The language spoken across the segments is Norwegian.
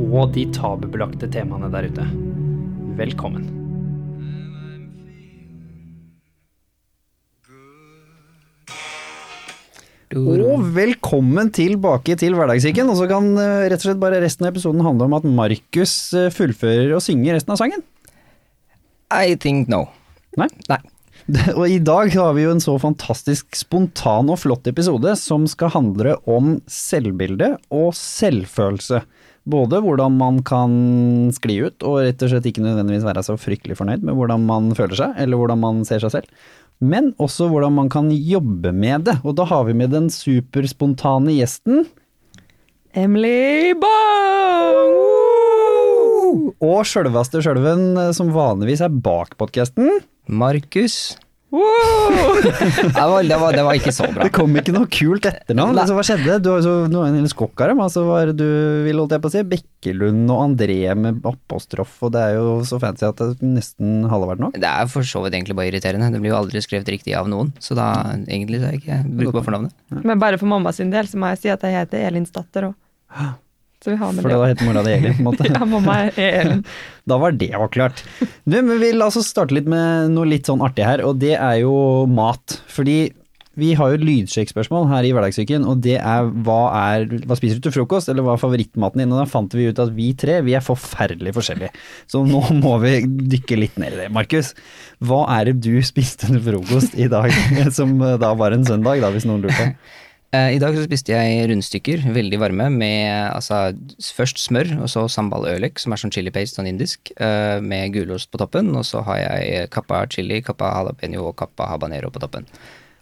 og de tabubelagte temaene der ute. Velkommen. Og velkommen tilbake til Hverdagssyken. Og så kan eh, rett og slett bare resten av episoden handle om at Markus eh, fullfører og synger resten av sangen. I think no. Nei? Nei. Og i dag har vi jo en så fantastisk spontan og flott episode som skal handle om selvbilde og selvfølelse. Både hvordan man kan skli ut og rett og slett ikke nødvendigvis være så fryktelig fornøyd med hvordan man føler seg, eller hvordan man ser seg selv. Men også hvordan man kan jobbe med det. Og da har vi med den superspontane gjesten Emily Bang! og sjølveste sjølven eh, som vanligvis er bak podkasten. Markus. Wow! Det var, det, var, det var ikke så bra. Det kom ikke noe kult etternavn. Altså, hva skjedde? Du har jo så noen en skokk av dem. Altså, hva er det du vil, holdt jeg på å si? Bekkelund og André med apostrof, og det er jo så fancy at det nesten halve vært nok. Det er for så vidt egentlig bare irriterende. Det blir jo aldri skrevet riktig av noen. Så da egentlig så er jeg ikke brukbar for navnet. Men bare for mamma sin del så må jeg si at jeg heter Elinsdatter òg. Så vi har med For det. da het mora di Elin, på en måte. Ja, mamma er Elin. Da var det avklart. Du, men vi vil altså starte litt med noe litt sånn artig her, og det er jo mat. Fordi vi har jo et lydsjekkspørsmål her i Hverdagsuken, og det er hva, er hva spiser du til frokost, eller hva er favorittmaten din? Og da fant vi ut at vi tre vi er forferdelig forskjellige. Så nå må vi dykke litt ned i det. Markus, hva er det du spiste til frokost i dag, som da var en søndag, da, hvis noen lurte? Eh, I dag så spiste jeg rundstykker, veldig varme, med altså, først smør, og så sambal ølek, som er sånn chili paste, sånn indisk, eh, med gulost på toppen. Og så har jeg kappa chili, kappa jalapeño og kappa habanero på toppen.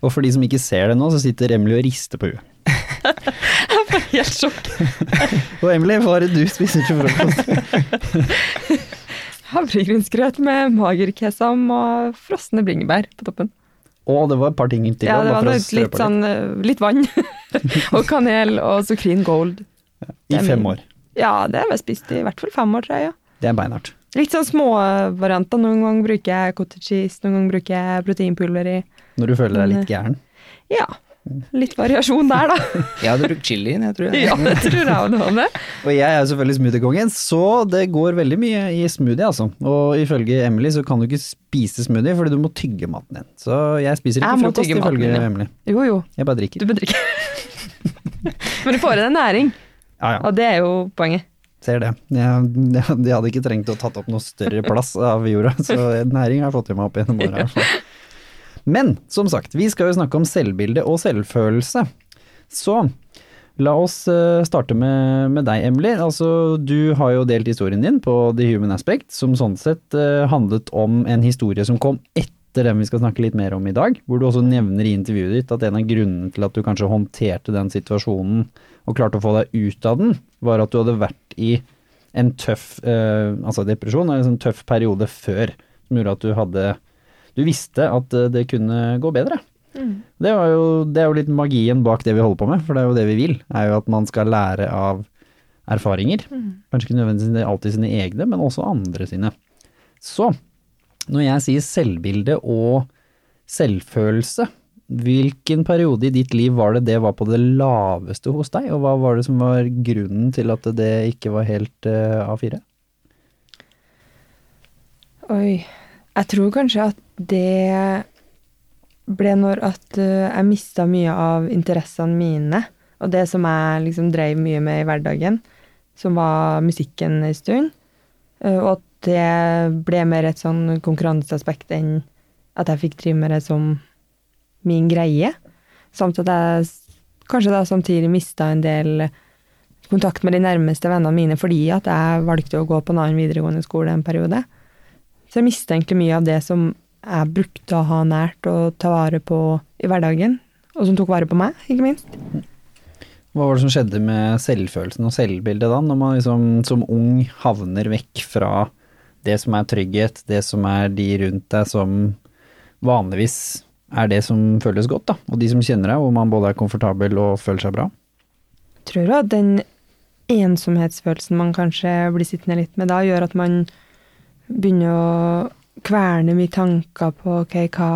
Og for de som ikke ser det nå, så sitter Emily og rister på huet. Helt sjokk. Og Emily, hva er det du spiser til frokost? Havregrynsgrøt med mager kesam og frosne bringebær på toppen. Og det var et par ting til. Ja, det var for litt, sånn eh, litt vann. og kanel og Sukrin Gold. I fem år. Ja, det har jeg spist i hvert fall fem år, tror jeg. ja. Det er beinhardt. Litt sånn småvarianter. Noen ganger bruker jeg cottage cheese, noen ganger bruker jeg proteinpulver i. Når du føler deg litt gæren. Ja, litt variasjon der, da. Jeg hadde brukt chilien, jeg tror. ja, det tror jeg også det. Og jeg er jo selvfølgelig smoothiekongen, så det går veldig mye i smoothie, altså. Og ifølge Emily så kan du ikke spise smoothie fordi du må tygge maten din. Så jeg spiser ikke Jeg frokost, ifølge min, ja. Emily. Jo, jo, Jeg bare drikker. du bare drikker. Men du får i deg næring, Ja ja, og det er jo poenget. ser det. Jeg, jeg, jeg hadde ikke trengt å tatt opp noe større plass av jorda, så næring har jeg fått i meg opp gjennom åra. Men som sagt, vi skal jo snakke om selvbilde og selvfølelse. Så la oss eh, starte med, med deg, Emily. Altså, du har jo delt historien din på The Human Aspect, som sånn sett eh, handlet om en historie som kom etter den vi skal snakke litt mer om i dag, hvor du også nevner i intervjuet ditt at en av grunnene til at du kanskje håndterte den situasjonen og klarte å få deg ut av den, var at du hadde vært i en tøff eh, altså depresjon, en sånn tøff periode før, som gjorde at du hadde Du visste at eh, det kunne gå bedre. Det, var jo, det er jo litt magien bak det vi holder på med, for det er jo det vi vil. er jo at man skal lære av erfaringer. Kanskje ikke nødvendigvis alltid sine egne, men også andre sine. Så når jeg sier selvbilde og selvfølelse, hvilken periode i ditt liv var det det var på det laveste hos deg, og hva var det som var grunnen til at det ikke var helt uh, A4? Oi. Jeg tror kanskje at det ble når at eh, jeg mista mye av interessene mine, og det som jeg liksom drev mye med i hverdagen, som var musikken en stund. Eh, og at det ble mer et sånn konkurranseaspekt enn at jeg fikk drive med det som min greie. Samt at jeg kanskje da samtidig mista en del kontakt med de nærmeste vennene mine fordi at jeg valgte å gå på en annen videregående skole en periode. Så jeg mista egentlig mye av det som jeg brukte å ha nært og ta vare på i hverdagen, og som tok vare på meg, ikke minst. Hva var det som skjedde med selvfølelsen og selvbildet da, når man liksom som ung havner vekk fra det som er trygghet, det som er de rundt deg som vanligvis er det som føles godt, da, og de som kjenner deg, hvor man både er komfortabel og føler seg bra? tror du at den ensomhetsfølelsen man kanskje blir sittende litt med da, gjør at man begynner å kverne mye tanker på ok, hva,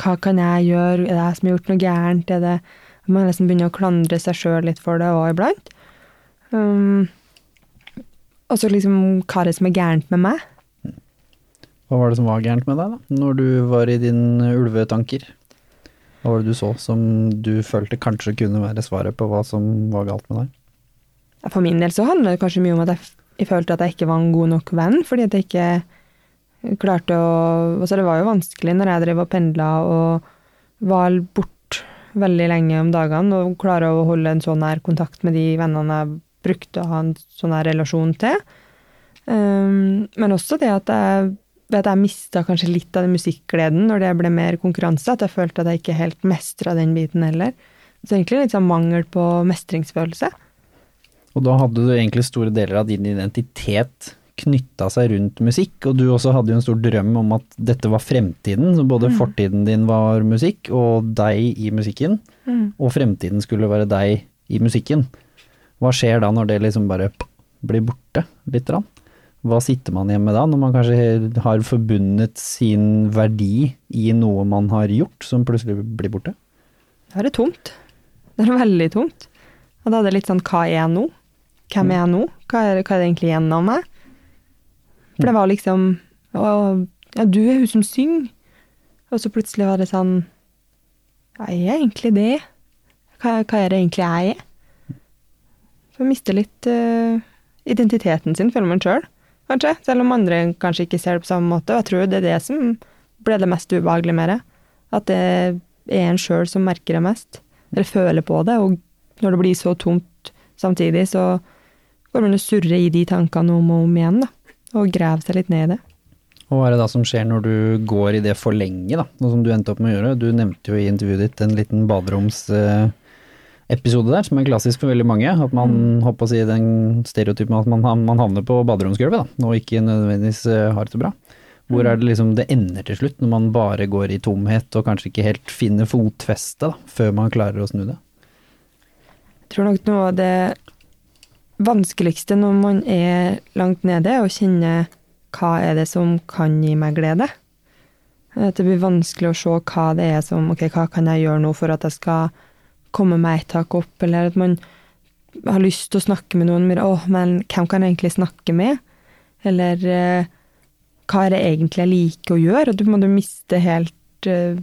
hva kan jeg gjøre, er det jeg som har gjort noe gærent, er det Man liksom begynner å klandre seg sjøl litt for det òg iblant. Um, og så liksom hva er det som er gærent med meg? Hva var det som var gærent med deg, da, når du var i dine ulvetanker? Hva var det du så som du følte kanskje kunne være svaret på hva som var galt med deg? For min del så handler det kanskje mye om at jeg, jeg følte at jeg ikke var en god nok venn, fordi at jeg ikke klarte å Altså, det var jo vanskelig når jeg drev og pendla og var bort veldig lenge om dagene, og klare å holde en så nær kontakt med de vennene jeg brukte å ha en så nær relasjon til. Um, men også det at jeg at jeg mista kanskje litt av den musikkgleden når det ble mer konkurranse, at jeg følte at jeg ikke helt mestra den biten heller. Så egentlig litt sånn mangel på mestringsfølelse. Og da hadde du egentlig store deler av din identitet knytta seg rundt musikk, og du også hadde jo en stor drøm om at dette var fremtiden, så både fortiden din var musikk, og deg i musikken, og fremtiden skulle være deg i musikken. Hva skjer da når det liksom bare blir borte, litt? Rann? Hva sitter man igjen med da, når man kanskje har forbundet sin verdi i noe man har gjort, som plutselig blir borte? Da er det tomt. Det er veldig tomt. Og da er det litt sånn, hva er jeg nå? Hvem er jeg nå? Hva er, hva er det egentlig igjen av meg? For det var liksom å, Ja, du er hun som synger. Og så plutselig var det sånn Ja, jeg er egentlig det. Hva, hva er det egentlig jeg er? For jeg mister litt uh, identiteten sin, føler man sjøl, kanskje. Selv om andre kanskje ikke ser det på samme måte. Og jeg tror det er det som ble det mest ubehagelige med det. At det er en sjøl som merker det mest. Eller føler på det. Og når det blir så tomt samtidig, så går man og surrer i de tankene om og om igjen, da. Og graver seg litt ned i det. Og hva er det da som skjer når du går i det for lenge, da? Noe som du endte opp med å gjøre. Du nevnte jo i intervjuet ditt en liten baderomsepisode der, som er klassisk for veldig mange. At man håper å si den stereotypen at man, man havner på baderomsgulvet, da, og ikke nødvendigvis eh, har det så bra. Hvor er det liksom det ender til slutt, når man bare går i tomhet og kanskje ikke helt finner fotfeste, da, før man klarer å snu det? Jeg tror nok noe av det vanskeligste når man er langt nede, er å kjenne hva er det som kan gi meg glede. At det blir vanskelig å se hva det er som Ok, hva kan jeg gjøre nå for at jeg skal komme meg et tak opp, eller at man har lyst til å snakke med noen, men å, men hvem kan jeg egentlig snakke med? Eller eh, hva er det egentlig jeg liker å gjøre? Og du må du miste helt uh,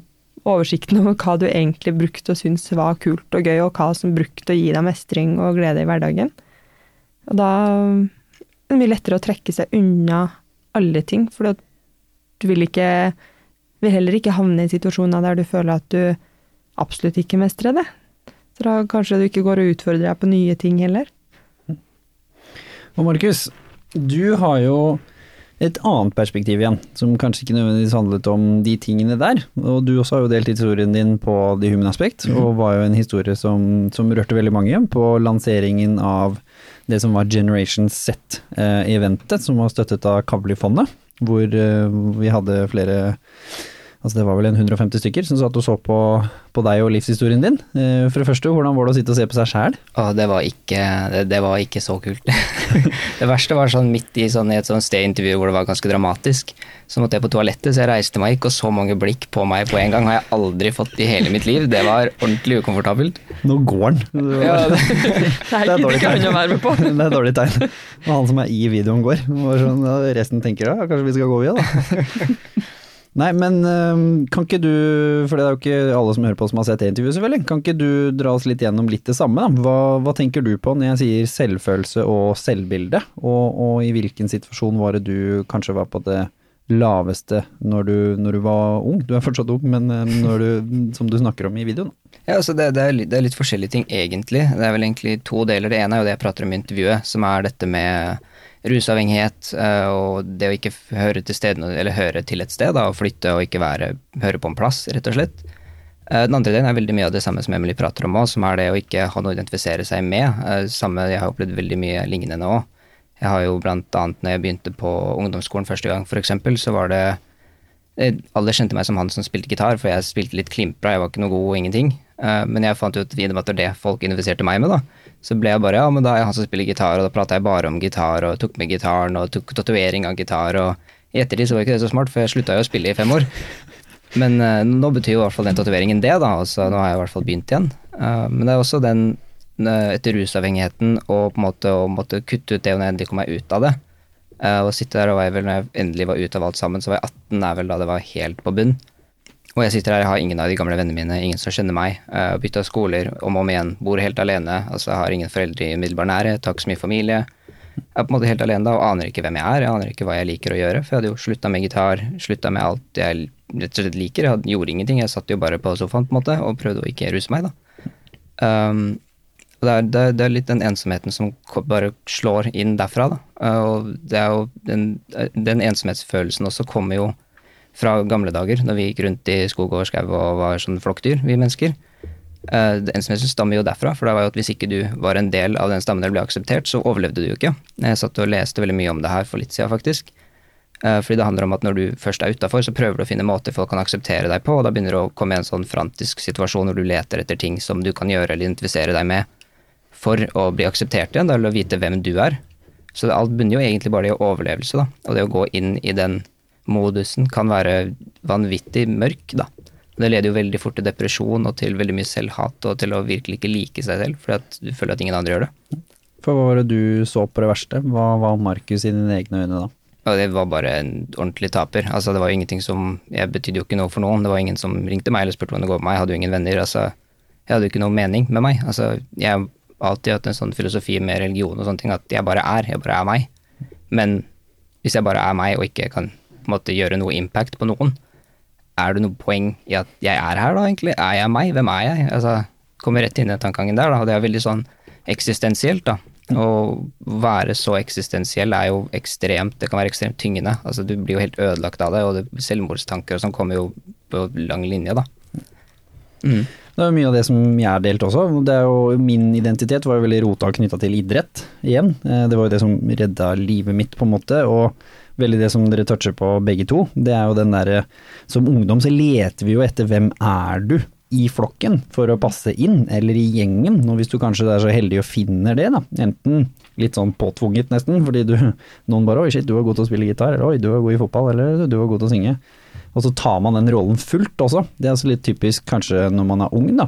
oversikten over hva du egentlig brukte og syntes var kult og gøy, og hva som brukte å gi deg mestring og glede i hverdagen. Og da er det mye lettere å trekke seg unna alle ting, for du vil ikke vil heller ikke havne i situasjoner der du føler at du absolutt ikke mestrer det. Så da kanskje du ikke går og utfordrer deg på nye ting heller. Og Markus, du har jo et annet perspektiv igjen, som kanskje ikke nødvendigvis handlet om de tingene der. Og du også har jo delt historien din på The Human Aspect, og var jo en historie som, som rørte veldig mange på lanseringen av det som var Generation Z-eventet, som var støttet av Kavli-fondet, hvor eh, vi hadde flere Altså det var vel en 150 stykker som satt og så på, på deg og livshistorien din. Eh, For det første, hvordan var det å sitte og se på seg sjæl? Og det var ikke, det, det var ikke så kult. det verste var sånn midt i, sånn, i et sånt stedintervju hvor det var ganske dramatisk. Så måtte jeg på toalettet, så jeg reiste meg ikke, og så mange blikk på meg på en gang har jeg aldri fått i hele mitt liv. Det var ordentlig ukomfortabelt. Nå går han. Ja, det, Det er dårlig tegn. å være med på. Det er dårlig tegn. Og han som er i videoen går. Det Sånn, ja, resten tenker ja, kanskje vi skal gå via, da. Nei, men kan ikke du, for det er jo ikke alle som hører på som har sett det intervjuet selvfølgelig, kan ikke du dra oss litt gjennom litt det samme? da? Hva, hva tenker du på når jeg sier selvfølelse og selvbilde, og, og i hvilken situasjon var det du kanskje var på det laveste når du, når du var ung? Du er fortsatt ung, men når du, som du snakker om i videoen. Ja, altså det, det, er, det er litt forskjellige ting, egentlig. Det er vel egentlig to deler. Det ene er jo det jeg prater om i intervjuet, som er dette med rusavhengighet eh, og det å ikke høre til, sted, høre til et sted, da, og flytte og ikke være, høre på en plass, rett og slett. Eh, Den andre delen er veldig mye av det samme som Emily prater om òg, som er det å ikke ha noe å identifisere seg med. Eh, Samme, Jeg har opplevd veldig mye lignende nå. Jeg har jo blant annet når jeg begynte på ungdomsskolen første gang, f.eks., så var det Alle kjente meg som han som spilte gitar, for jeg spilte litt klimpra, jeg var ikke noe god og ingenting. Men jeg fant ut i med at det var det folk identifiserte meg med, da, så ble jeg bare ja, men da er jeg han som spiller gitar, og da prata jeg bare om gitar, og tok med gitaren, og tok tatovering av gitar, og i ettertid så var ikke det så smart, for jeg slutta jo å spille i fem år. Men uh, nå betyr jo i hvert fall den tatoveringen det, da, og så nå har jeg i hvert fall begynt igjen. Uh, men det er også den uh, etter rusavhengigheten og på en måte å måtte kutte ut det når jeg endelig kom meg ut av det. Uh, og sitte der og var jeg vel, når jeg endelig var ute av alt sammen, så var jeg 18, er vel da det var helt på bunn. Og jeg sitter her, jeg har ingen av de gamle vennene mine, ingen som kjenner meg. Uh, Bytta skoler om og om igjen, bor helt alene. altså Har ingen foreldre i umiddelbar nærhet, har ikke så mye familie. Jeg er på en måte helt alene da, og aner ikke hvem jeg er, jeg aner ikke hva jeg liker å gjøre. For jeg hadde jo slutta med gitar, slutta med alt jeg rett og slett liker. Jeg hadde, gjorde ingenting, jeg satt jo bare på sofaen på en måte, og prøvde å ikke ruse meg, da. Um, og det er, det, det er litt den ensomheten som bare slår inn derfra, da. Uh, og det er jo den, den ensomhetsfølelsen også kommer jo fra gamle dager, når vi gikk rundt i skog og skau og var sånn flokkdyr, vi mennesker. Uh, det ensomheten stammer jo derfra, for det var jo at hvis ikke du var en del av den stammen eller ble akseptert, så overlevde du jo ikke. Jeg satt og leste veldig mye om det her for litt siden, faktisk. Uh, Fordi det handler om at når du først er utafor, så prøver du å finne måter folk kan akseptere deg på, og da begynner du å komme i en sånn frantisk situasjon hvor du leter etter ting som du kan gjøre eller identifisere deg med for å bli akseptert igjen, eller å vite hvem du er. Så det- alt bunner jo egentlig bare i overlevelse, da. Og det å gå inn i den modusen kan være vanvittig mørk, da. Det leder jo veldig fort til depresjon og til veldig mye selvhat og til å virkelig ikke like seg selv, fordi at du føler at ingen andre gjør det. For hva var det du så på det verste? Hva var Markus i dine egne øyne da? Og det var bare en ordentlig taper. Altså, det var jo ingenting som Jeg betydde jo ikke noe for noen. Det var ingen som ringte meg eller spurte hvordan det går med meg. Jeg hadde jo ingen venner. Altså, jeg hadde jo ikke noe mening med meg. Altså, jeg har alltid hatt en sånn filosofi med religion og sånne ting at jeg bare er. Jeg bare er meg. Men hvis jeg bare er meg og ikke kan måte gjøre noe impact på noen, er det noe poeng i at jeg er her da, egentlig? Er jeg meg? Hvem er jeg? Altså, kommer rett inn i den tankegangen der, da. Og det er veldig sånn eksistensielt, da. Å være så eksistensiell er jo ekstremt Det kan være ekstremt tyngende. Altså, du blir jo helt ødelagt av det, og det, selvmordstanker og sånn kommer jo på lang linje, da. Mm. Det er mye av det som jeg har delt også. Jo, min identitet var jo veldig rota knytta til idrett igjen. Eh, Det var jo det som redda livet mitt, på en måte. Og veldig det som dere toucher på begge to. Det er jo den derre Som ungdom så leter vi jo etter hvem er du i flokken for å passe inn, eller i gjengen. Og hvis du kanskje er så heldig og finner det, da. Enten litt sånn påtvunget nesten, fordi du noen bare Oi, shit, du er god til å spille gitar. Eller oi, du er god i fotball. Eller du er god til å synge. Og så tar man den rollen fullt også. Det er altså litt typisk kanskje når man er ung, da.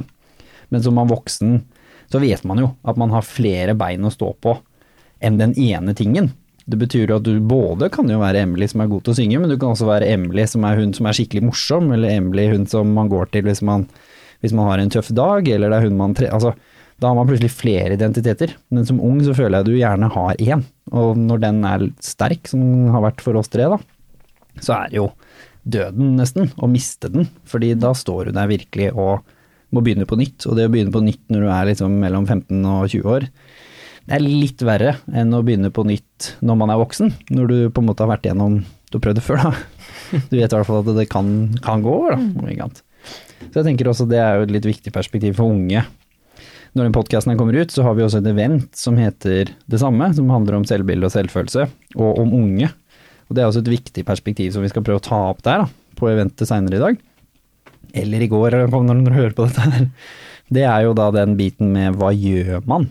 Men som man voksen, så vet man jo at man har flere bein å stå på enn den ene tingen. Det betyr jo at du både kan jo være Emily som er god til å synge, men du kan også være Emily som er hun som er skikkelig morsom, eller Emily hun som man går til hvis man, hvis man har en tøff dag, eller det er hun man tre... Altså, da har man plutselig flere identiteter. Men som ung så føler jeg du gjerne har én. Og når den er sterk, som den har vært for oss tre, da, så er det jo døden nesten, å miste den. Fordi da står du der virkelig og må begynne på nytt. Og det å begynne på nytt når du er liksom mellom 15 og 20 år, det er litt verre enn å begynne på nytt når man er voksen. Når du på en måte har vært gjennom Du har prøvd det før, da. Du vet i hvert fall at det kan, kan gå over, da. annet. Så jeg tenker også det er jo et litt viktig perspektiv for unge. Når den podkasten kommer ut, så har vi også et event som heter det samme, som handler om selvbilde og selvfølelse, og om unge. Og det er også et viktig perspektiv som vi skal prøve å ta opp der, da, på eventet seinere i dag. Eller i går, når dere hører på dette her. Det er jo da den biten med hva gjør man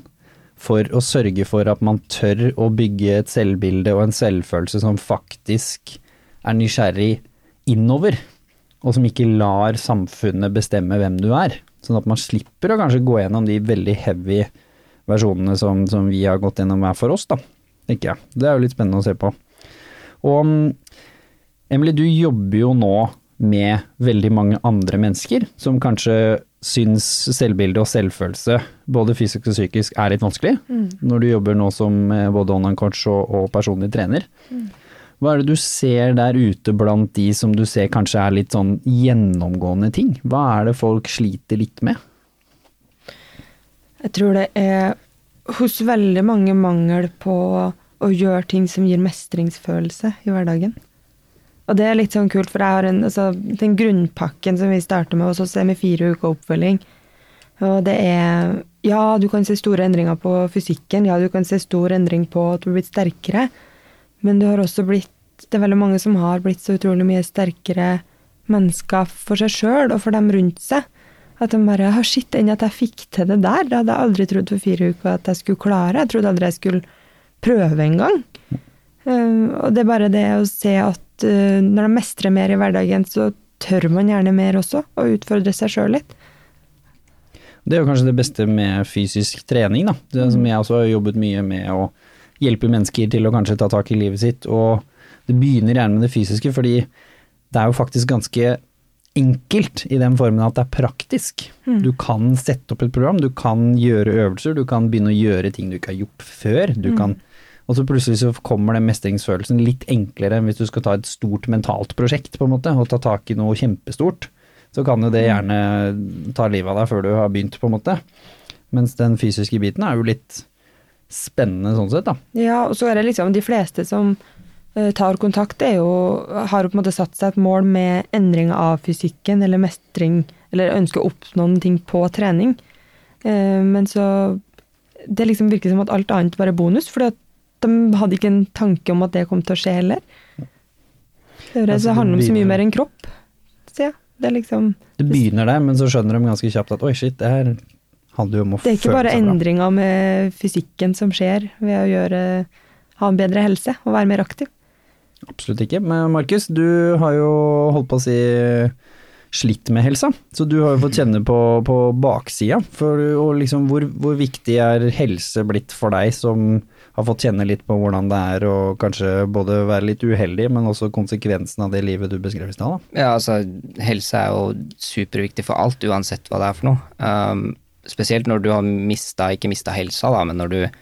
for å sørge for at man tør å bygge et selvbilde og en selvfølelse som faktisk er nysgjerrig innover, og som ikke lar samfunnet bestemme hvem du er. Sånn at man slipper å kanskje gå gjennom de veldig heavy versjonene som, som vi har gått gjennom hver for oss, da, tenker jeg. Det er jo litt spennende å se på. Og mm, Emily, du jobber jo nå med veldig mange andre mennesker som kanskje syns selvbilde og selvfølelse, både fysisk og psykisk, er litt vanskelig. Når du jobber nå som eh, både online coach og, og personlig trener. Hva er det du ser der ute blant de som du ser kanskje er litt sånn gjennomgående ting? Hva er det folk sliter litt med? Jeg tror det er hos veldig mange mangel på å gjøre ting som gir mestringsfølelse i hverdagen. Og det er litt sånn kult, for jeg har en, altså, den grunnpakken som vi starter med hos oss, er med fire uker oppfølging. Og det er Ja, du kan se store endringer på fysikken. Ja, du kan se stor endring på at du har blitt sterkere. Men du har også blitt Det er veldig mange som har blitt så utrolig mye sterkere mennesker for seg sjøl og for dem rundt seg. At de bare har Shit, enn at jeg fikk til det der. Det hadde jeg aldri trodd for fire uker at jeg skulle klare. Jeg trodde aldri jeg skulle prøve engang. Um, og det er bare det å se at uh, når de mestrer mer i hverdagen, så tør man gjerne mer også, og utfordre seg sjøl litt. Det er jo kanskje det beste med fysisk trening, da. Det som jeg også har jobbet mye med å hjelpe mennesker til å kanskje ta tak i livet sitt, og det begynner gjerne med det fysiske, fordi det er jo faktisk ganske enkelt i den formen at det er praktisk. Du kan sette opp et program, du kan gjøre øvelser, du kan begynne å gjøre ting du ikke har gjort før. Du kan, og så plutselig så kommer den mestringsfølelsen litt enklere enn hvis du skal ta et stort mentalt prosjekt, på en måte, og ta tak i noe kjempestort. Så kan jo det gjerne ta livet av deg før du har begynt, på en måte. Mens den fysiske biten er jo litt spennende sånn sett, da. Ja, og så er det liksom de fleste som eh, tar kontakt, er jo, har jo på en måte satt seg et mål med endring av fysikken, eller mestring, eller ønsker å oppnå noen ting på trening. Eh, men så Det liksom virker som at alt annet bare er bonus, for de hadde ikke en tanke om at det kom til å skje heller. Det, det, det handler om så mye mer enn kropp, sier jeg. Det er liksom Det begynner der, men så skjønner de ganske kjapt at oi, shit, det her handler jo om å føle seg bra. Det er ikke bare endringa med fysikken som skjer ved å gjøre, ha en bedre helse og være mer aktiv. Absolutt ikke. Men Markus, du har jo holdt på å si slitt med helsa, så du har jo fått kjenne på, på baksida. For, og liksom, hvor, hvor viktig er helse blitt for deg som har fått kjenne litt på hvordan det er å kanskje både være litt uheldig, men også konsekvensen av det livet du beskrev i stad? Ja, altså, helse er jo superviktig for alt, uansett hva det er for noe. Um, spesielt når du har mista, ikke mista helsa, da, men når du er,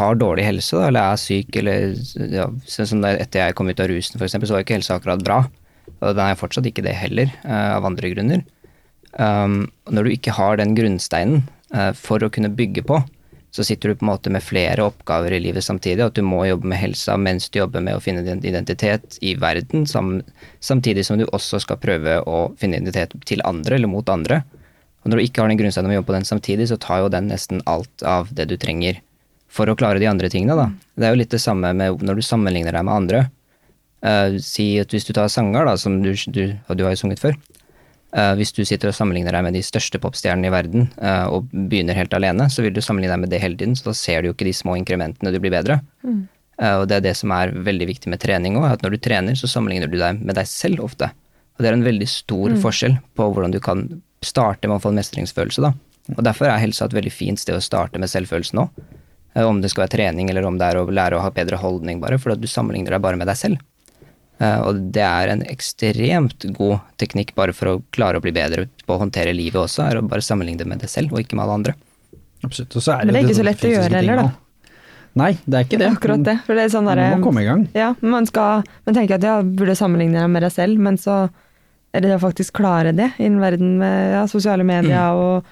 har dårlig helse, da, eller er syk, eller ja, sånn etter jeg kom ut av rusen, eksempel, så var ikke helsa akkurat bra. Og den er fortsatt ikke det heller, uh, av andre grunner. Um, når du ikke har den grunnsteinen uh, for å kunne bygge på, så sitter du på en måte med flere oppgaver i livet samtidig, at du må jobbe med helsa mens du jobber med å finne din identitet i verden, sam, samtidig som du også skal prøve å finne identitet til andre eller mot andre. Og når du ikke har den grunnsteinen å jobbe på den samtidig, så tar jo den nesten alt av det du trenger for å klare de andre tingene, da. Det er jo litt det samme med når du sammenligner deg med andre. Uh, si at hvis du tar sanger, da, som du, du, og du har jo sunget før. Eh, hvis du sitter og sammenligner deg med de største popstjernene i verden, eh, og begynner helt alene, så vil du sammenligne deg med det hele tiden, så da ser du jo ikke de små inkrementene du blir bedre. Eh, og det er det som er veldig viktig med trening òg, at når du trener, så sammenligner du deg med deg selv ofte. Og det er en veldig stor forskjell på hvordan du kan starte med å få en mestringsfølelse, da. Og derfor er helsa et veldig fint sted å starte med selvfølelsen òg. Om det skal være trening, eller om det er å lære å ha bedre holdning, bare, for at du sammenligner deg bare med deg selv. Eh, og det er en ekstremt god teknikk bare for å klare å bli bedre på å håndtere livet også, er å bare sammenligne det med det selv, og ikke med alle andre. Absolutt. Og så er det Men det er ikke så lett å gjøre heller, da. Nei, det er ikke det. Akkurat det. For det er sånn Man må komme i gang. Ja, man skal Man tenker at ja, burde sammenligne deg med deg selv, men så er det å faktisk klare det i en verden med ja, sosiale medier og,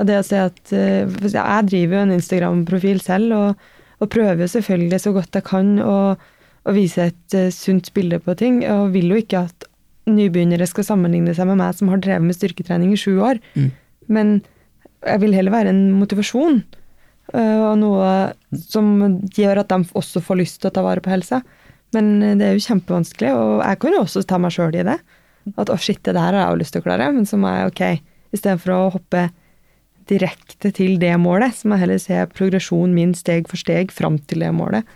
og det å se at eh, Jeg driver jo en Instagram-profil selv, og, og prøver jo selvfølgelig så godt jeg kan å, å vise et eh, sunt bilde på ting, og vil jo ikke at nybegynnere skal sammenligne seg med meg som har drevet med styrketrening i sju år. Men jeg vil heller være en motivasjon. eh, Og noe som gjør at de også får lyst til å ta vare på helsa. Men eh, det er jo kjempevanskelig, og jeg kan jo også ta meg sjøl i det. At å shit, det der har jeg jo lyst til å klare, men så må jeg ok, istedenfor å hoppe direkte til det målet, så må jeg heller se progresjonen min steg for steg fram til det målet.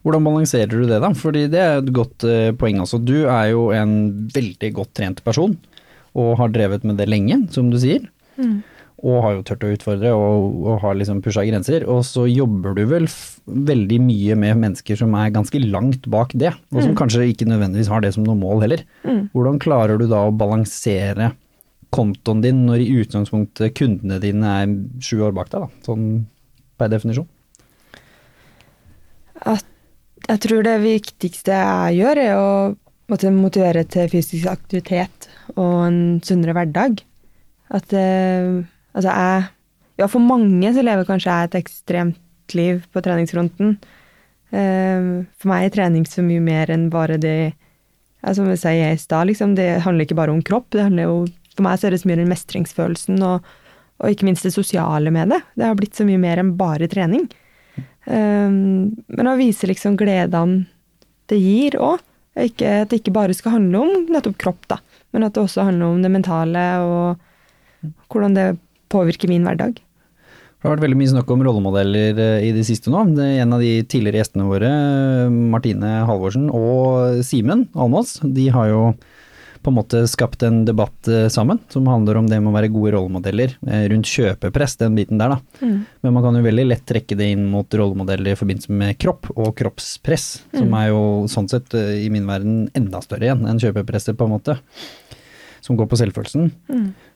Hvordan balanserer du det da? Fordi det er et godt eh, poeng også. Du er jo en veldig godt trent person, og har drevet med det lenge, som du sier. Og har jo tørt å utfordre og, og har liksom pusha grenser. Og så jobber du vel veldig mye med mennesker som er ganske langt bak det, og som kanskje ikke nødvendigvis har det som noe mål heller. Hvordan klarer du da å balansere kontoen din når i utgangspunktet kundene dine er sju år bak deg, da, sånn per definisjon? At jeg tror det viktigste jeg gjør, er å måtte motivere til fysisk aktivitet og en sunnere hverdag. At eh, Altså, jeg Ja, for mange så lever kanskje jeg et ekstremt liv på treningsfronten. Eh, for meg er trening så mye mer enn bare det som jeg sier i stad, liksom, det handler ikke bare om kropp. det handler jo, For meg så er det så mye den mestringsfølelsen og, og ikke minst det sosiale med det. Det har blitt så mye mer enn bare trening. Um, men å vise liksom gledene det gir òg. At det ikke bare skal handle om nettopp kropp, da, men at det også handler om det mentale og hvordan det påvirker min hverdag. Det har vært veldig mye snakk om rollemodeller eh, i det siste nå. En av de tidligere gjestene våre, Martine Halvorsen og Simen Almås, de har jo på en måte skapt en debatt eh, sammen som handler om det med å være gode rollemodeller eh, rundt kjøpepress, den biten der da. Mm. Men man kan jo veldig lett trekke det inn mot rollemodeller i forbindelse med kropp og kroppspress, som er jo sånn sett eh, i min verden enda større igjen enn kjøpepresset på en måte. Som går på selvfølelsen.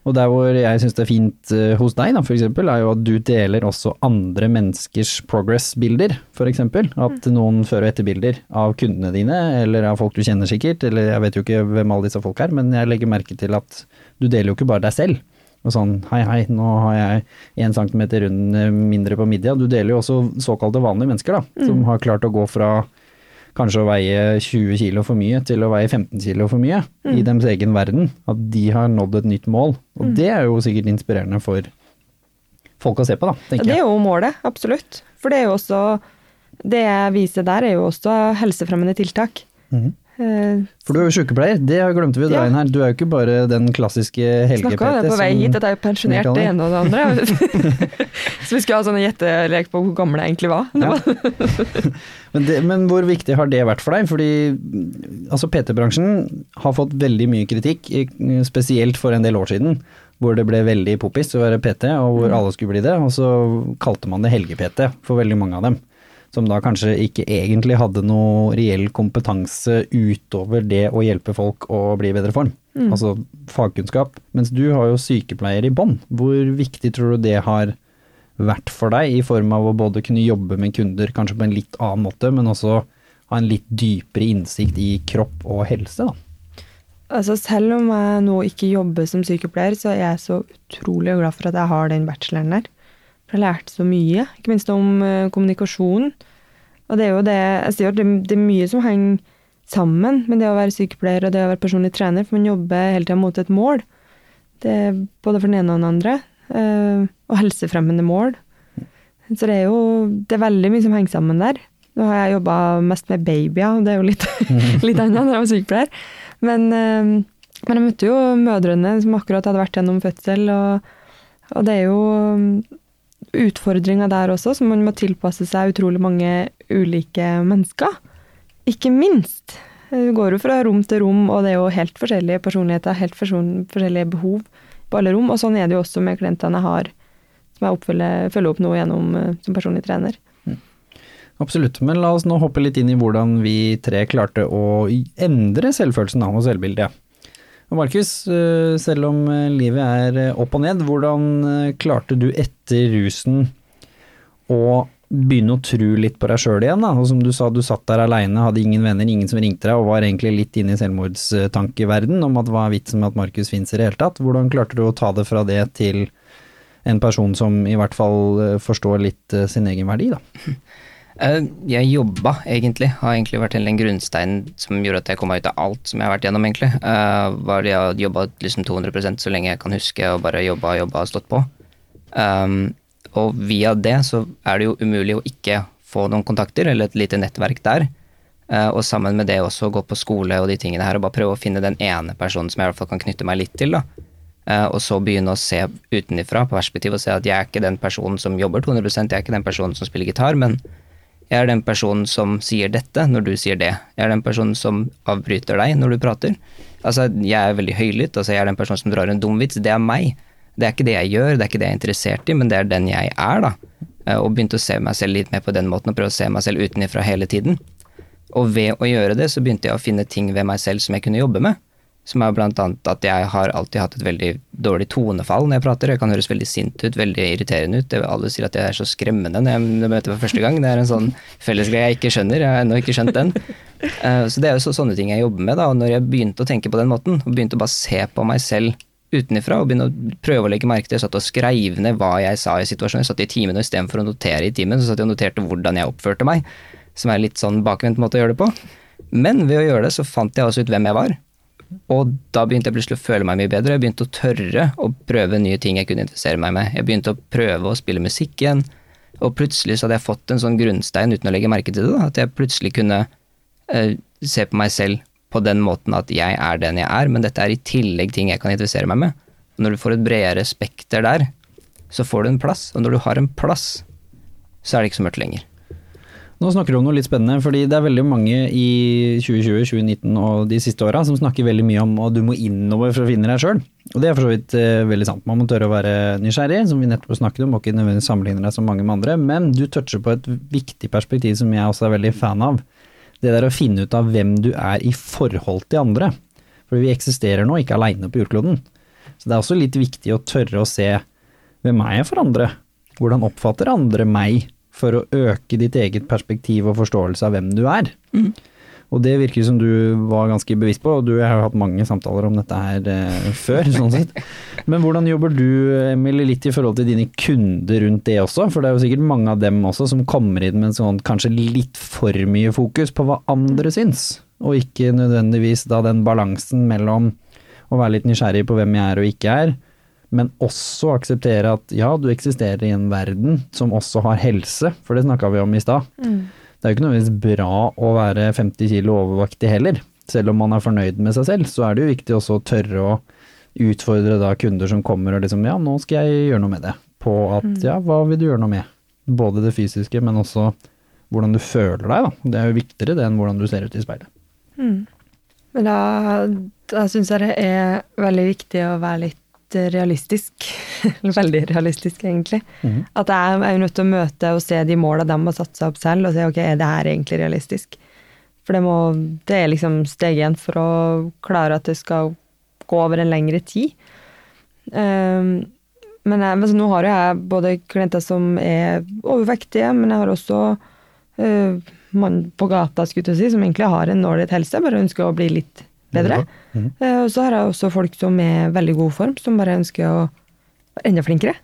Og der hvor jeg syns det er fint uh, hos deg, da, for eksempel, er jo at du deler også andre menneskers progress-bilder, eksempel. At noen før- og etterbilder av kundene dine, eller av folk du kjenner sikkert, eller jeg vet jo ikke hvem alle disse folk er, men jeg legger merke til at du deler jo ikke bare deg selv. Og sånn hei hei, nå har jeg én centimeter rund eh, mindre på midja. Du deler jo også såkalte vanlige mennesker, da, som har klart å gå fra kanskje å veie 20 kilo for mye til å veie 15 kilo for mye i deres egen verden. At de har nådd et nytt mål. Og det er jo sikkert inspirerende for folk å se på, da, Ja, tenker det er jo målet, absolutt. For det er jo også Det jeg viser der, er jo også helsefremmende tiltak. Mhm. Eh, For du er jo sykepleier, det glemte vi å dra inn her. Du er jo ikke bare den klassiske Helge-PT. Snakka om det på vei hit, at jeg er pensjonert det ene og det andre. Så vi skulle ha sånne gjettelek på hvor gammel jeg egentlig var. Ja. Men, det, men hvor viktig har det vært for deg? Fordi mm, altså PT-bransjen har fått veldig mye kritikk, spesielt for en del år siden. Hvor det ble veldig poppis å være PT, og hvor alle skulle bli det. Og så kalte man det helge-PT for veldig mange av dem. Som da kanskje ikke egentlig hadde noe reell kompetanse utover det å hjelpe folk å bli i bedre form. Altså fagkunnskap. Mens du har jo sykepleier i bånn. Hvor viktig tror du det har vært for deg, i form av å både kunne jobbe med kunder kanskje på en litt annen måte, men også ha en litt dypere innsikt i kropp og helse, da? Altså selv om jeg nå ikke jobber som sykepleier, så er jeg så utrolig glad for at jeg har den bacheloren der. Jeg lærte så mye, ikke minst om uh, kommunikasjon. Og det er jo det Jeg sier at det, det er mye som henger sammen med det å være sykepleier og det å være personlig trener, for man jobber hele tida mot et mål. Det er både for den ene og den andre. Uh, og helsefremmende mål. Så det er jo Det er veldig mye som henger sammen der. Nå har jeg jobba mest med babyer, og det er jo litt, litt annet når jeg var sykepleier. Men, uh, men jeg møtte jo mødrene som akkurat hadde vært gjennom fødsel, og, og det er jo utfordringer der også, så man må tilpasse seg utrolig mange ulike mennesker. Ikke minst. Du går jo fra rom til rom, og det er jo helt forskjellige personligheter, helt forskjellige behov på alle rom. Og sånn er det jo også med klientene jeg har, som jeg oppfølger, følger opp nå gjennom eh, som personlig trener. Absolutt, men la oss nå hoppe litt inn i hvordan vi tre klarte å endre selvfølelsen av og selvbildet. Markus, eh, selv om eh, livet er eh, opp og ned, hvordan klarte du etter rusen å begynne å tro litt på deg sjøl igjen? da? Og som du sa, du satt der aleine, hadde ingen venner, ingen som ringte deg, og var egentlig litt inne i selvmordstankeverden om at hva er vitsen med at Markus fins i det hele tatt? Hvordan klarte du å ta det fra det til en person som i hvert fall forstår litt sin egen verdi, da? Eh, Jeg jobba egentlig, har egentlig vært hele den grunnsteinen som gjorde at jeg kom meg ut av alt som jeg har vært gjennom, egentlig. Uh, var jeg har jobba liksom 200% så lenge jeg kan huske, og bare jobba og jobba og stått på. Um, og via det så er det jo umulig å ikke få noen kontakter, eller et lite nettverk der. Uh, og sammen med det også gå på skole og de tingene her, og bare prøve å finne den ene personen som jeg i hvert fall kan knytte meg litt til, da. Uh, og så begynne å se utenifra på perspektiv og se at jeg er ikke den personen som jobber 200% jeg er ikke den personen som spiller gitar, men jeg er den personen som sier dette når du sier det. Jeg er den personen som avbryter deg når du prater. Altså, jeg er veldig høylytt, altså jeg er den personen som drar en dum vits. Det er meg. Det er ikke det jeg gjør, det er ikke det jeg er interessert i, men det er den jeg er, da. Eh, Og begynte å se meg selv litt mer på den måten, og prøve å se meg selv utenifra hele tiden. Og ved å gjøre det, så begynte jeg å finne ting ved meg selv som jeg kunne jobbe med. Som er blant annet at jeg har alltid hatt et veldig dårlig tonefall når jeg prater. Jeg kan høres veldig sint ut, veldig irriterende ut. Alle sier at jeg er så skremmende når jeg møter for første gang. Det er en sånn fellesgreie jeg ikke skjønner. Jeg har ennå ikke skjønt den. Eh, Så det er jo så, sånne ting jeg jobber med. da, Og når jeg begynte å tenke på den måten, og begynte å bare se på meg selv utenifra og begynne å prøve å legge merke til Jeg satt og skreiv ned hva jeg sa i situasjonen. Jeg satt i timen, og istedenfor å notere i timen, så satt jeg og noterte hvordan jeg oppførte meg. Som er litt sånn bakvendt måte å gjøre det på. Men ved å gjøre det, så fant jeg også ut hvem jeg var. Og da begynte jeg plutselig å føle meg mye bedre. Jeg begynte å tørre å prøve nye ting jeg kunne interessere meg med. Jeg begynte å prøve å spille musikk igjen. Og plutselig så hadde jeg fått en sånn grunnstein uten å legge merke til det. Da. At jeg plutselig kunne uh, se på meg selv på den måten at jeg er den jeg er, men dette er i tillegg ting jeg kan interessere meg med. Og når du får et bredere spekter der, så får du en plass. Og når du har en plass, så er det ikke så mørkt lenger. Nå snakker du om noe litt spennende, fordi det er veldig mange i 2020, 2019 og de siste åra som snakker veldig mye om at du må innover for å finne deg sjøl. Og det er for så vidt eh, veldig sant. Man må tørre å være nysgjerrig, som vi nettopp snakket om, og ikke nødvendigvis sammenligne deg som mange med andre, men du toucher på et viktig perspektiv som jeg også er veldig fan av. Det der å finne ut av hvem du er i forhold til andre. For vi eksisterer nå ikke aleine på jordkloden. Så det er også litt viktig å tørre å se hvem er jeg for andre? Hvordan oppfatter andre meg? For å øke ditt eget perspektiv og forståelse av hvem du er. Og det virker som du var ganske bevisst på, og du har jo hatt mange samtaler om dette her eh, før, sånn sett. Men hvordan jobber du, Emil, litt i forhold til dine kunder rundt det også? For det er jo sikkert mange av dem også som kommer inn med en sånn kanskje litt for mye fokus på hva andre syns, og ikke nødvendigvis da den balansen mellom å være litt nysgjerrig på hvem jeg er og ikke er, men også akseptere at ja, du eksisterer i en verden som også har helse, for det snakka vi om i stad. Det er jo ikke nødvendigvis bra å være 50 kilo overvektig heller. Selv om man er fornøyd med seg selv, så er det jo viktig også å tørre å utfordre da kunder som kommer og liksom ja, nå skal jeg gjøre noe med det. På at ja, hva vil du gjøre noe med? Både det fysiske, men også hvordan du føler deg, da. Det er jo viktigere det enn hvordan du ser ut i speilet. Men da, da syns jeg det er veldig viktig å være litt realistisk. Eller Veldig realistisk, egentlig. At jeg er jo nødt til å møte og se de måla de har satt seg opp selv, og se ok, er det her egentlig realistisk? For det, må, det er liksom steg én for å klare at det skal gå over en lengre tid. Um, men, jeg, altså, nå har jo jeg både klienter som er overvektige, men jeg har også uh, mann på gata skulle jeg si, som egentlig har en ålreit helse, bare ønsker å bli litt bedre. Eh, og så har jeg også folk som er i veldig god form, som bare ønsker å være enda flinkere.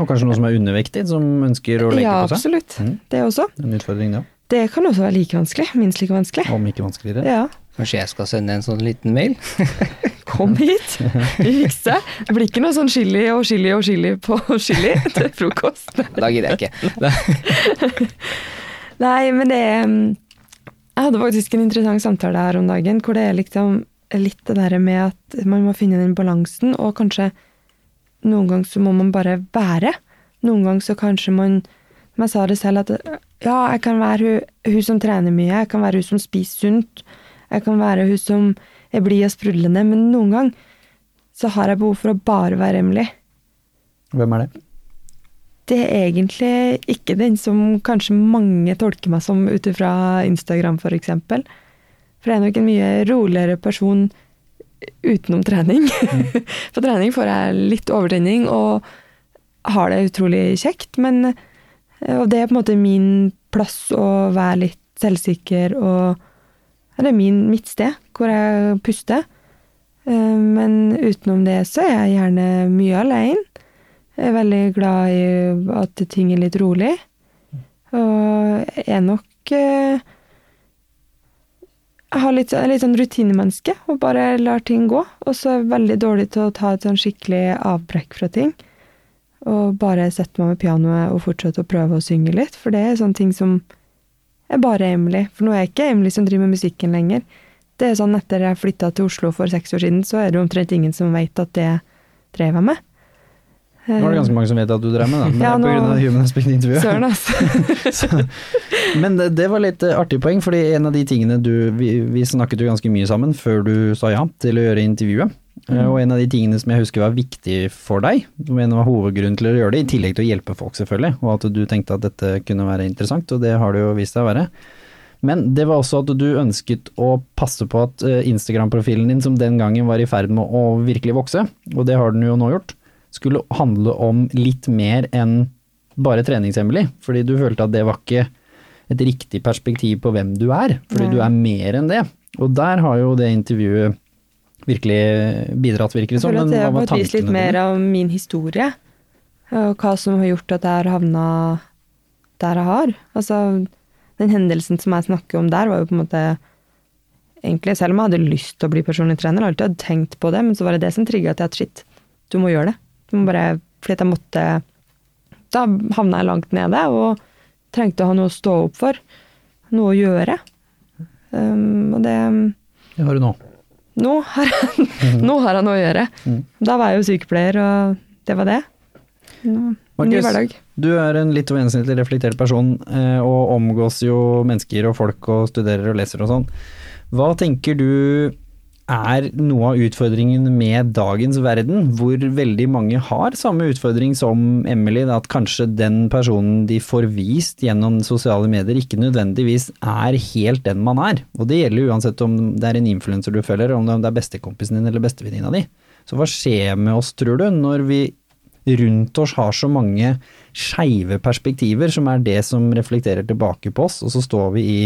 Og kanskje noen som er undervektig, som ønsker å legge ja, på seg. Ja, absolutt. Mm. Det også. En utfordring, det. Det kan også være like vanskelig. Minst like vanskelig. Om ikke vanskeligere. Ja. Kanskje jeg skal sende en sånn liten mail? Kom hit, vi fikser. Det blir ikke noe sånn chili og chili og chili på chili til frokost. Da gidder jeg ikke. Nei, men det er mm, Jeg hadde faktisk en interessant samtale her om dagen, hvor det er liksom litt det der med at man må finne den balansen, og kanskje noen ganger så må man bare være. Noen ganger så kanskje man Som jeg sa det selv, at ja, jeg kan være hun, hun som trener mye, jeg kan være hun som spiser sunt, jeg kan være hun som er blid og sprudlende, men noen ganger så har jeg behov for å bare være Emily. Hvem er det? Det er egentlig ikke den som kanskje mange tolker meg som ut ifra Instagram, for eksempel. For jeg er nok en mye roligere person utenom trening. På trening får jeg litt overtenning og har det utrolig kjekt, men og det er på en måte min plass å være litt selvsikker og Det er min, mitt sted hvor jeg puster. Eh, Men utenom det så er jeg gjerne mye alene. Jeg er veldig glad i at ting er litt rolig. Og er nok eh, Jeg har litt, litt sånn rutinemenneske og bare lar ting gå. Og så er jeg veldig dårlig til å ta et sånn skikkelig avbrekk fra ting. Og bare sette meg med pianoet og fortsette å prøve å synge litt. For det er sånne ting som er bare Emily. For nå er jeg ikke Emily som driver med musikken lenger. Det er sånn Etter jeg flytta til Oslo for seks år siden, så er det omtrent ingen som vet at det drev jeg med. Nå er det ganske mange som vet at du drev med det, men Ja, det er av Human Aspect-intervjuet. Søren, altså. Men det, var litt eh, artig poeng, fordi en av de tingene du vi, vi snakket jo ganske mye sammen før du sa ja til å gjøre intervjuet. Mm. Og en av de tingene som jeg husker var viktig for deg, og en av hovedgrunnen til å gjøre det, i tillegg til å hjelpe folk selvfølgelig, og at du tenkte at dette kunne være interessant, og det har det jo vist seg å være. Men det var også at du ønsket å passe på at eh, Instagram-profilen din, som den gangen var i ferd med å virkelig vokse, og det har den jo nå gjort, skulle handle om litt mer enn bare treningshemmelig, fordi du følte at det var ikke et riktig perspektiv på hvem du er, fordi Nei. du er mer enn det. Og der har jo det intervjuet virkelig bidratt, virker det Jeg som. føler at men det har fått vist litt mer av min historie. Og hva som har gjort at jeg har havna der jeg har. Altså, den hendelsen som jeg snakker om der, var jo på en måte egentlig, selv om jeg hadde lyst til å bli personlig trener, alltid hadde tenkt på det, men så var det det som trigga til at shit, du må gjøre det. Bare, fordi jeg måtte Da havna jeg langt nede og trengte å ha noe å stå opp for. Noe å gjøre. Um, og det Det har du nå. nå har, jeg, nå har jeg noe å gjøre. Da var jeg jo sykepleier, og det var det. Nå, ny Markus, hverdag. Du er en litt gjennomsnittlig reflektert person, eh, og omgås jo mennesker og folk og studerer og leser og sånn. Hva tenker du er noe av utfordringen med dagens verden, hvor veldig mange har samme utfordring som Emily, at kanskje den personen de får vist gjennom sosiale medier ikke nødvendigvis er helt den man er. Og det gjelder uansett om det er en influenser du følger, om det er bestekompisen din eller bestevenninna di. Så hva skjer med oss, tror du, når vi rundt oss har så mange skeive perspektiver, som er det som reflekterer tilbake på oss, og så står vi i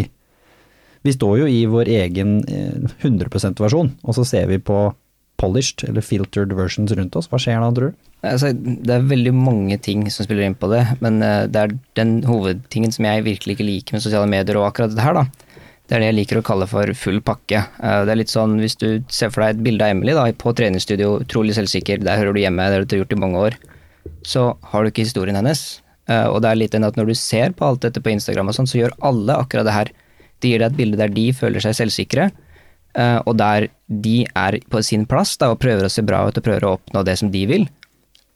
Vi står jo i vår egen eh, 100 %-versjon, og så ser vi på polished eller filtered versions rundt oss. Hva skjer da, tror du? Altså, det er veldig mange ting som spiller inn på det, men eh, det er den hovedtingen som jeg virkelig ikke liker med sosiale medier og akkurat det her, da. Det er det jeg liker å kalle for full pakke. Eh, Det er litt sånn hvis du ser for deg et bilde av Emily da, på treningsstudio, utrolig selvsikker, der hører du hjemme, det har du gjort i mange år, så har du ikke historien hennes. Eh, Og det er litt enn at når du ser på alt dette på Instagram og sånn, så gjør alle akkurat det her. De gir deg et bilde der de føler seg selvsikre, eh, og der de er på sin plass da, og prøver å se bra ut og prøver å oppnå det som de vil.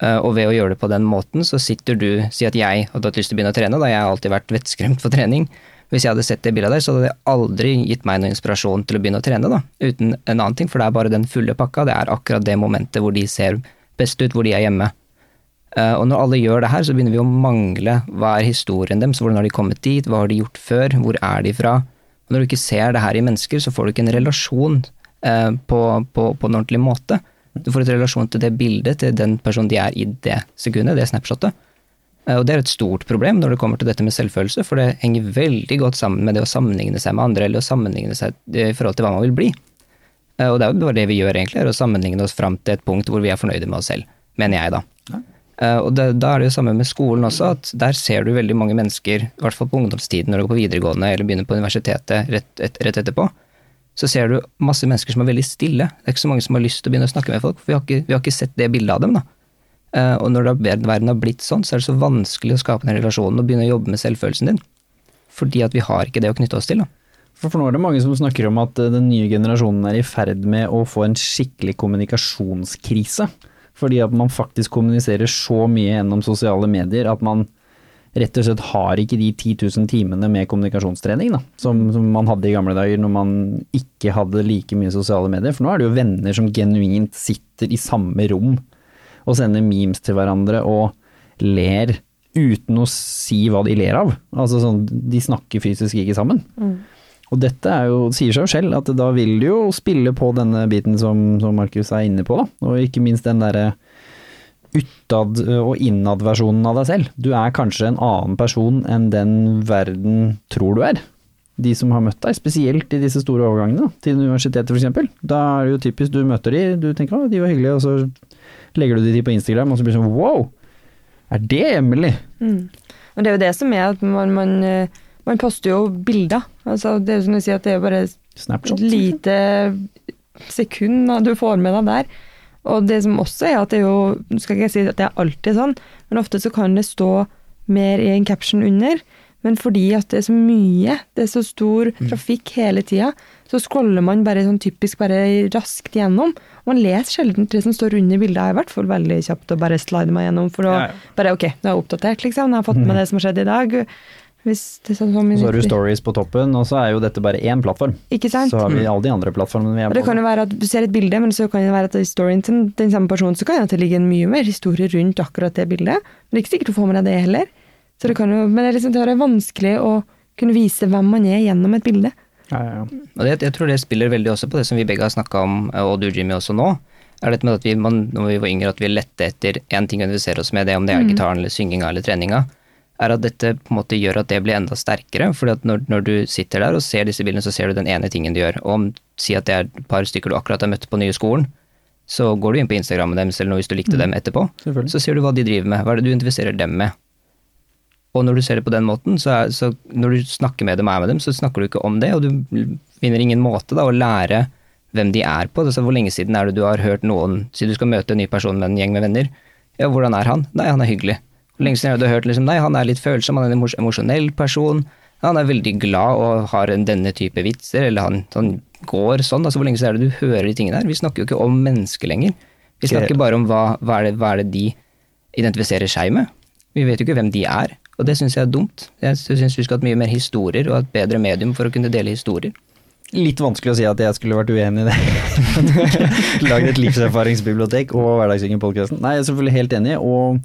Eh, Og ved å gjøre det på den måten, så sitter du Si at jeg hadde hatt lyst til å begynne å trene, da jeg har alltid vært vettskremt for trening. Hvis jeg hadde sett det bildet der, så hadde det aldri gitt meg noen inspirasjon til å begynne å trene, da. Uten en annen ting, for det er bare den fulle pakka. Det er akkurat det momentet hvor de ser best ut, hvor de er hjemme. Eh, Og når alle gjør det her, så begynner vi å mangle hva er historien deres, hvordan har de kommet dit, hva har de gjort før, hvor er de fra? Og når du ikke ser det her i mennesker, så får du ikke en relasjon eh, på, på, på en ordentlig måte. Du får et relasjon til det bildet, til den personen de er i det sekundet, det snapshotet. Eh, Og det er et stort problem når det kommer til dette med selvfølelse, for det henger veldig godt sammen med det å sammenligne seg med andre, eller å sammenligne seg i forhold til hva man vil bli. Eh, Og det er jo bare det vi gjør, egentlig, er å sammenligne oss fram til et punkt hvor vi er fornøyde med oss selv, mener jeg, da. Eh, Og det, da er det jo samme med skolen også, at der ser du veldig mange mennesker, i hvert fall på ungdomstiden når du går på videregående eller begynner på universitetet rett, et, rett etterpå, så ser du masse mennesker som er veldig stille. Det er ikke så mange som har lyst til å begynne å snakke med folk, for vi har ikke, vi har ikke sett det bildet av dem, da. Eh, Og når verden har blitt sånn, så er det så vanskelig å skape den relasjonen og begynne å jobbe med selvfølelsen din. Fordi at vi har ikke det å knytte oss til, da. For nå er det mange som snakker om at eh, den nye generasjonen er i ferd med å få en skikkelig kommunikasjonskrise. Fordi at man faktisk kommuniserer så mye gjennom sosiale medier at man rett og slett har ikke de 10 000 timene med kommunikasjonstrening da, som, som man hadde i gamle dager når man ikke hadde like mye sosiale medier. For nå er det jo venner som genuint sitter i samme rom og sender memes til hverandre og ler uten å si hva de ler av. Altså sånn, de snakker fysisk ikke sammen. Og dette er jo, sier seg jo selv at da vil du jo spille på denne biten som, som Markus er inne på, da. Og ikke minst den derre utad- og innad-versjonen av deg selv. Du er kanskje en annen person enn den verden tror du er. De som har møtt deg, spesielt i disse store overgangene, da, til universitetet f.eks. Da er det jo typisk du møter de, du tenker å, de var hyggelige, og så legger du de på Instagram, og så blir det sånn wow, er det Emily? Mm. Og det er jo det som er at man, man, man poster jo bilder. Altså, det er jo som du sier, at det er bare Snapchat? lite sekund du får med deg der. Og det som også er at det er jo Nå skal ikke jeg si at det er alltid sånn, men ofte så kan det stå mer i en caption under. Men fordi at det er så mye, det er så stor trafikk hele tida, så scroller man bare sånn typisk bare raskt gjennom. Man leser sjelden det som står under bildet. Jeg er i hvert fall veldig kjapt å bare slide meg gjennom for å Ja, ja. bare ok, nå er jeg oppdatert, liksom. Nå har jeg fått med det som har skjedd i dag. Hvis det er sånn Og så har du stories på toppen, og så er jo dette bare én plattform. Ikke sant? Så har vi alle de andre plattformene vi er Og det kan jo være at du ser et bilde, men så kan det være at i storyen til den samme personen så kan det ligge en mye mer historie rundt akkurat det bildet. Men det er ikke sikkert du får med deg det heller. Så det kan jo, men det er liksom det er vanskelig å kunne vise hvem man er gjennom et bilde. Ja, ja, ja. Og det, jeg tror det spiller veldig også på det som vi begge har snakka om, og du Jimmy også nå. Er dette med at vi, man, når vi var yngre, at vi lette etter én ting å identifisere oss med, det om det er gitaren eller synginga eller treninga, er at dette på en måte gjør at det blir enda sterkere. fordi at når, når du sitter der og ser disse bildene, så ser du den ene tingen du gjør. Og om si at det er et par stykker du akkurat har møtt på nye skolen, så går du inn på Instagrammen deres eller noe hvis du likte dem etterpå. Så ser du hva de driver med. Hva er det du identifiserer dem med? Og når du ser det på den måten, så, er, så når du snakker med dem og er med dem, så snakker du ikke om det, og du finner ingen måte da, å lære hvem de er på. Altså, hvor lenge siden er det du har hørt noen si du skal møte en ny person med en gjeng med venner? Ja, hvordan er han? Nei, han er hyggelig. Lenge siden jeg hadde hørt liksom, nei, han er litt følsom, han er en emosjonell person. Han er veldig glad og har denne type vitser, eller han, han går sånn. Altså, hvor lenge siden er det du hører de tingene her? Vi snakker jo ikke om mennesker lenger. Vi snakker bare om hva, hva, er det, hva er det de identifiserer seg med. Vi vet jo ikke hvem de er, og det syns jeg er dumt. Jeg syns vi skulle hatt mye mer historier, og et bedre medium for å kunne dele historier. Litt vanskelig å si at jeg skulle vært uenig i det. Lagd et livserfaringsbibliotek og Hverdagsringen-podkasten. Nei, jeg er selvfølgelig helt enig, og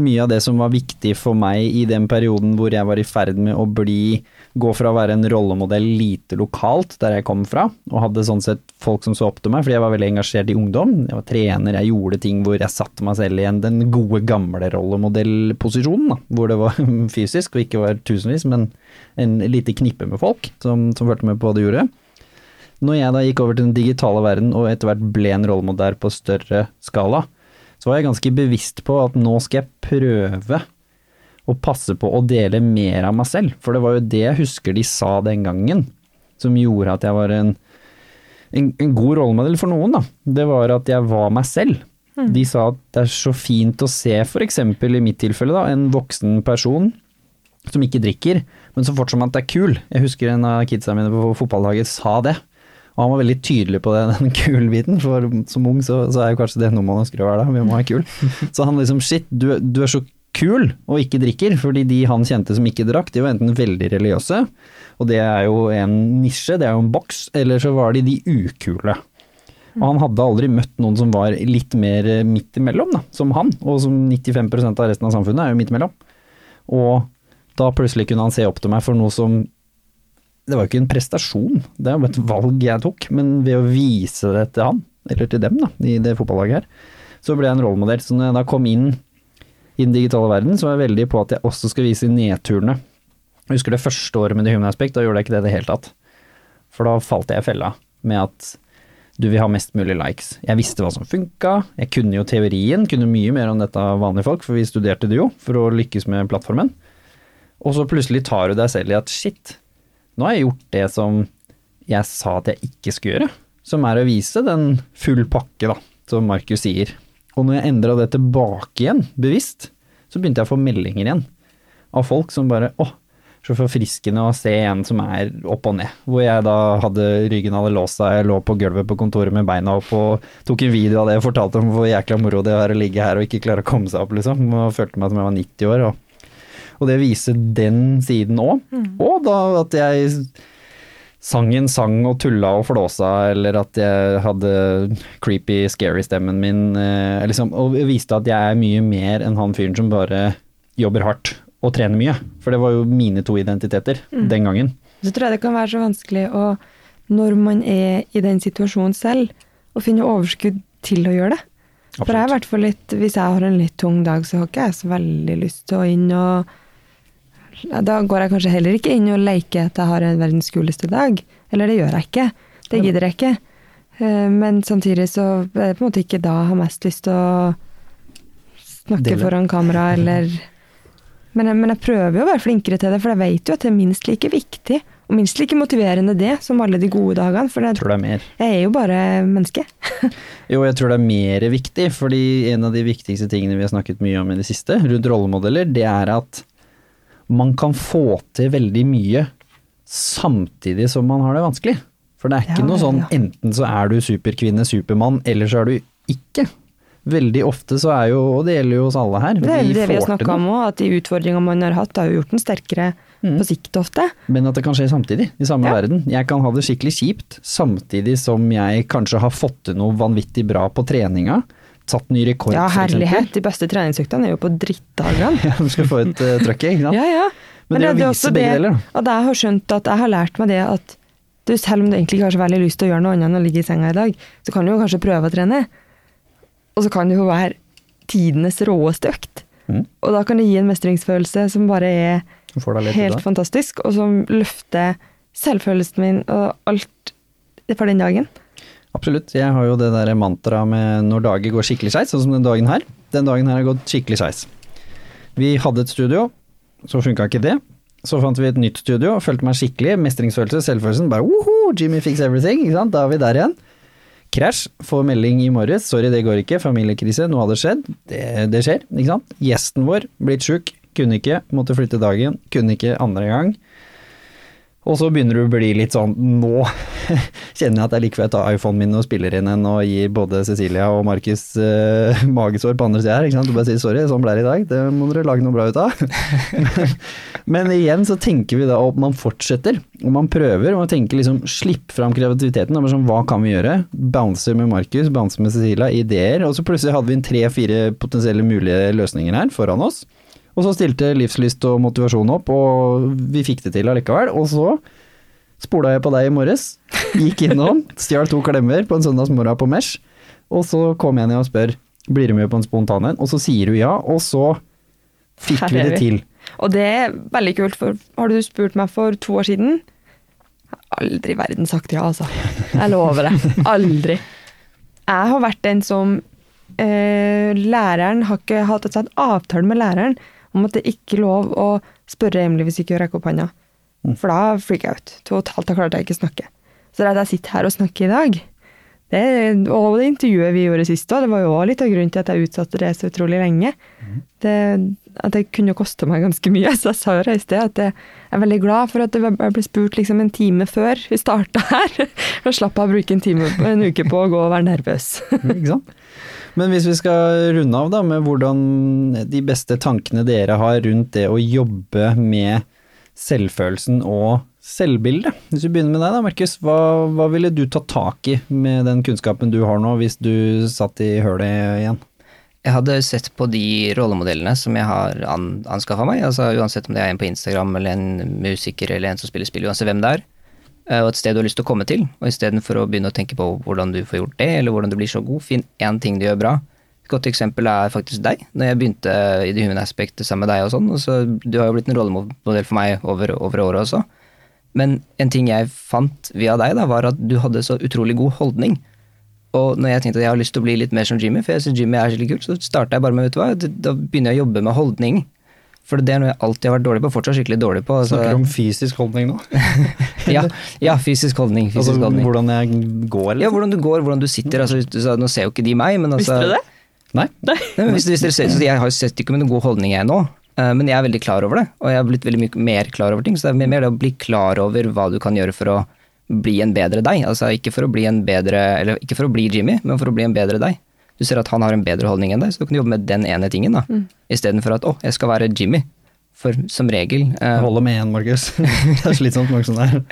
mye av det som var viktig for meg i den perioden hvor jeg var i ferd med å bli gå fra å være en rollemodell lite lokalt, der jeg kom fra, og hadde sånn sett folk som så opp til meg, fordi jeg var veldig engasjert i ungdom. Jeg var trener, jeg gjorde ting hvor jeg satte meg selv igjen den gode, gamle rollemodellposisjonen, da, hvor det var fysisk og ikke var tusenvis, men en lite knippe med folk som, som fulgte med på hva du gjorde. Når jeg da gikk over til den digitale verden og etter hvert ble en rollemodell på større skala, så var jeg ganske bevisst på at nå skal jeg prøve å passe på å dele mer av meg selv, for det var jo det jeg husker de sa den gangen, som gjorde at jeg var en, en, en god rollemodell for noen, da. Det var at jeg var meg selv. De sa at det er så fint å se, for eksempel i mitt tilfelle, da, en voksen person som ikke drikker, men som fortsatt at det er kul. Jeg husker en av kidsa mine på fotballaget sa det. Og han var veldig tydelig på det, den kul-biten, for som ung så, så er jo kanskje det noe man ønsker å være da, vi må være kul. Så han liksom shit, du, du er så kul og ikke drikker, fordi de han kjente som ikke drakk, de var enten veldig religiøse, og det er jo en nisje, det er jo en boks, eller så var de de ukule. Og han hadde aldri møtt noen som var litt mer midt imellom, da, som han, og som 95% av resten av samfunnet er jo midt imellom. Og da plutselig kunne han se opp til meg for noe som det var jo ikke en prestasjon, det er jo et valg jeg tok, men ved å vise det til han, eller til dem da, i det fotballaget her, så ble jeg en rollemodell. Så når jeg da kom inn i den digitale verden, så var jeg veldig på at jeg også skal vise nedturene. Jeg husker det første året med The Human Aspect, da gjorde jeg ikke det i det hele tatt. For da falt jeg i fella med at du vil ha mest mulig likes. Jeg visste hva som funka, jeg kunne jo teorien, kunne mye mer om dette av vanlige folk, for vi studerte det jo for å lykkes med plattformen. Og så plutselig tar du deg selv i at shit, nå har jeg gjort det som jeg sa at jeg ikke skulle gjøre, som er å vise den full pakke, da, som Markus sier. Og når jeg endra det tilbake igjen, bevisst, så begynte jeg å få meldinger igjen av folk som bare åh, så forfriskende å se en som er opp og ned. Hvor jeg da hadde ryggen hadde låst seg, jeg lå på gulvet på kontoret med beina opp og tok en video av det og fortalte om hvor jækla moro det er å ligge her og ikke klare å komme seg opp, liksom. Og følte meg som jeg var 90 år. og og det viser den siden òg. Og da at jeg sang en sang og tulla og flåsa, eller at jeg hadde creepy, scary stemmen min. Eh, liksom, og viste at jeg er mye mer enn han fyren som bare jobber hardt og trener mye. For det var jo mine to identiteter den gangen. Så tror jeg det kan være så vanskelig å, når man er i den situasjonen selv, å finne overskudd til å gjøre det. For jeg er i hvert fall litt, hvis jeg har en litt tung dag, så har ikke jeg så veldig lyst til å inn og Da går jeg kanskje heller ikke inn og leker at jeg har en verdens kuleste dag. Eller det gjør jeg ikke. Det gidder jeg ikke. Eh, Men samtidig så er det på en måte ikke da jeg har mest lyst til å snakke Dele. foran kamera, eller men jeg, men jeg prøver jo å være flinkere til det, for jeg vet jo at det er minst like viktig. Og minst like motiverende det som alle de gode dagene. For jeg, tror det er mer. jeg er jo bare menneske. Jo, jeg tror det er mer viktig, fordi en av de viktigste tingene vi har snakket mye om i det siste, rundt rollemodeller, det er at man kan få til veldig mye samtidig som man har det vanskelig. For det er ikke Ja, noe sånn ja. enten så er du superkvinne, supermann, eller så er du ikke. Veldig ofte så er jo, og det gjelder jo oss alle her, Det er det vi har snakka om òg, at de utfordringene man har hatt, har jo gjort den sterkere Mm. på sikt ofte. men at det kan skje samtidig, i samme Ja. verden. Jeg kan ha det skikkelig kjipt, samtidig som jeg kanskje har fått til noe vanvittig bra på treninga, tatt ny rekord, Ja, herlighet. De beste treningsøktene er jo på drittdagene. Ja, du skal få ut uh, trøkket, ikke sant? Ja, ja. Men det å er vise begge deler, da. At jeg har skjønt at jeg har lært meg det at du, selv om du egentlig ikke har så veldig lyst til å gjøre noe annet enn å ligge i senga i dag, så kan du jo kanskje prøve å trene. Og så kan det jo være tidenes råeste økt. Mm. Og da kan det gi en mestringsfølelse som bare er helt det. fantastisk, og som løfter selvfølelsen min og alt for den dagen. Absolutt. Jeg har jo det der mantraet med når dager går skikkelig skeis, sånn som den dagen her. Den dagen her har gått skikkelig skeis. Vi hadde et studio, så funka ikke det. Så fant vi et nytt studio, følte meg skikkelig. Mestringsfølelse, selvfølelsen. Bare woho, Jimmy fix everything. Ikke sant? Da er vi der igjen. Krasj, får melding i morges. Sorry, det går ikke. Familiekrise, noe hadde skjedd. Det, det skjer, ikke sant. Gjesten vår, blitt sjuk, kunne ikke. Måtte flytte dagen. Kunne ikke andre gang. Og så begynner du å bli litt sånn Nå kjenner jeg at jeg liker jeg tar iPhonen min og spiller inn en og gir både Cecilia og Markus eh, magesår på andre sida her. ikke sant? Du bare sier sorry, sånn ble det i dag. Det må dere lage noe bra ut av. Men igjen så tenker vi da at man fortsetter, og man prøver, og man tenker liksom slipp fram kreativiteten. og Sånn, hva kan vi gjøre? Bouncer med Markus, bouncer med Cecilia, ideer. Og så plutselig hadde vi en tre-fire potensielle mulige løsninger her foran oss. Og så stilte livslyst og motivasjon opp, og vi fikk det til allikevel. Og så spola jeg på deg i morges, gikk innom, stjal to klemmer på en søndagsmorgen på Mesh, og så kom jeg ned og spør blir du med på en spontan en, og så sier du ja, og så fikk vi det til. Og det er veldig kult, for har du spurt meg for to år siden Aldri i verden sagt ja, altså. Jeg lover det. Aldri. Jeg har vært den som eh, Læreren har ikke hatt et sånt avtale med læreren om at det ikke er lov å spørre Emily hvis ikke hun rekker opp hånda. For da freaker jeg ut. Totalt, da klarte jeg ikke å snakke. Så det at jeg sitter her og snakker i dag, det, og det intervjuet vi gjorde sist òg, det var jo også litt av grunnen til at jeg utsatte det så utrolig lenge. Det, at det kunne koste meg ganske mye. Så jeg sa jo i sted at jeg er veldig glad for at jeg ble spurt liksom en time før vi starta her. Da slapp jeg å bruke en time en uke på å gå og være nervøs. Ikke sant? Men hvis vi skal runde av da med hvordan de beste tankene dere har rundt det å jobbe med selvfølelsen og selvbildet. Hvis vi begynner med deg da, Markus. Hva, hva ville du tatt tak i med den kunnskapen du har nå, hvis du satt i hølet igjen? Jeg hadde sett på de rollemodellene som jeg har an anskaffa meg, altså uansett om det er en på Instagram eller en musiker eller en som spiller spill, uansett hvem det er, og et sted du har lyst til å komme til, og istedenfor å begynne å tenke på hvordan du får gjort det, eller hvordan du blir så god, finn én ting du gjør bra. Et godt eksempel er faktisk deg, når jeg begynte i The Human Aspect sammen med deg og sånn, så du har jo blitt en rollemodell for meg over, over året også. Men en ting jeg fant via deg, da, var at du hadde så utrolig god holdning. Og når jeg tenkte at jeg har lyst til å bli litt mer som Jimmy, for jeg synes Jimmy er skikkelig kult, så starta jeg bare med, vet du hva, da begynner jeg å jobbe med holdning. For det er noe jeg alltid har vært dårlig på, fortsatt skikkelig dårlig på. altså- Snakker du om fysisk holdning nå? ja, ja, fysisk holdning. Fysisk Altså holdning. hvordan jeg går, Ja, liksom? hvordan du går, hvordan du sitter. Altså, så, nå ser jo ikke de meg, men altså Visste du det? Nei? Nei, men hvis, hvis dere ser, så jeg har jo sett ikke med noen god holdning jeg nå, eh, men jeg er veldig klar over det. Og jeg har blitt veldig mye mer klar over ting. Så det er mer- mer det å bli klar over hva du kan gjøre for å bli en bedre deg. Altså ikke for å bli en bedre, eller ikke for å bli Jimmy, men for å bli en bedre deg. Du ser at han har en bedre holdning enn deg, så du kan jobbe med den ene tingen. da. Istedenfor at å, jeg skal være Jimmy. For som regel eh, holder med én, Markus. det er slitsomt nok som det er.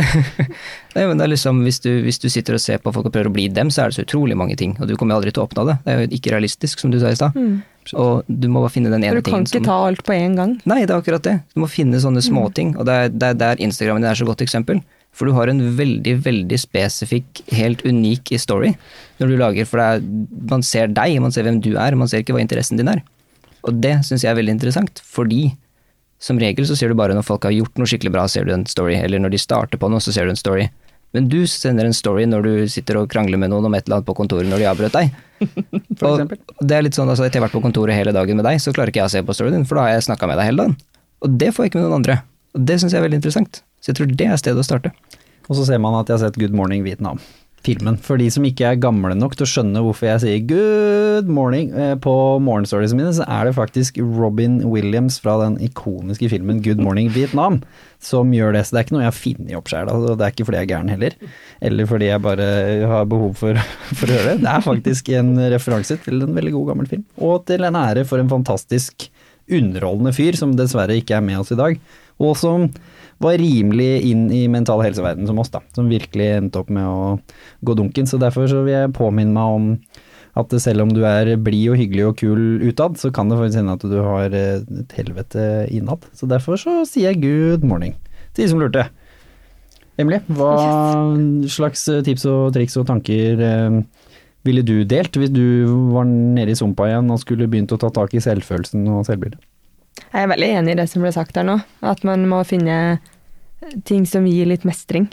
Nei, men det er liksom, hvis du, hvis du sitter og ser på folk og prøver å bli dem, så er det så utrolig mange ting. Og du kommer jo aldri til å oppnå det. Det er jo ikke realistisk, som du sa i stad. Og du må bare finne den ene du kan tingen ikke ta alt på én gang. Nei, det er akkurat det. Du må finne sånne småting. Og det er, det er der Instagramen din er så godt eksempel. For du har en veldig, veldig spesifikk, helt unik story når du lager. For er, man ser deg, man ser hvem du er, man ser ikke hva interessen din er. Og det syns jeg er veldig interessant, fordi som regel så ser du bare når folk har gjort noe skikkelig bra, ser du en story. Eller når de starter på noe, så ser du en story. Men du sender en story når du sitter og krangler med noen om et eller annet på kontoret når de avbrøt deg. For og eksempel. det er litt sånn, altså, Etter jeg har vært på kontoret hele dagen med deg, så klarer ikke jeg å se på storyen din, for da har jeg snakka med deg hele dagen. Og det får jeg ikke med noen andre. Og det syns jeg er veldig interessant. Så jeg tror det er stedet å starte. Og så ser man at jeg har sett Good Morning Vietnam. Filmen. For de som ikke er gamle nok til å skjønne hvorfor jeg sier good morning eh, på morgenstoriesene mine, så er det faktisk Robin Williams fra den ikoniske filmen Good Morning Vietnam som gjør det. Så det er ikke noe jeg har funnet opp sjøl, og det er ikke fordi jeg er gæren heller. Eller fordi jeg bare har behov for, for å høre det. Det er faktisk en referanse til en veldig god gammel film. Og til en ære for en fantastisk underholdende fyr som dessverre ikke er med oss i dag. Og som var rimelig inn i mental helseverden som oss, da. Som virkelig endte opp med å gå dunken. Så derfor så vil jeg påminne meg om at selv om du er blid og hyggelig og kul utad, så kan det faktisk hende at du har eh, et helvete innad. Så derfor så sier jeg good morning til de som lurte. Emilie, hva slags tips og triks og tanker eh, ville du delt hvis du var nede i sumpa igjen og skulle begynt å ta tak i selvfølelsen og selvbildet? Jeg er veldig enig i det som ble sagt her nå. At man må finne ting som gir litt mestring.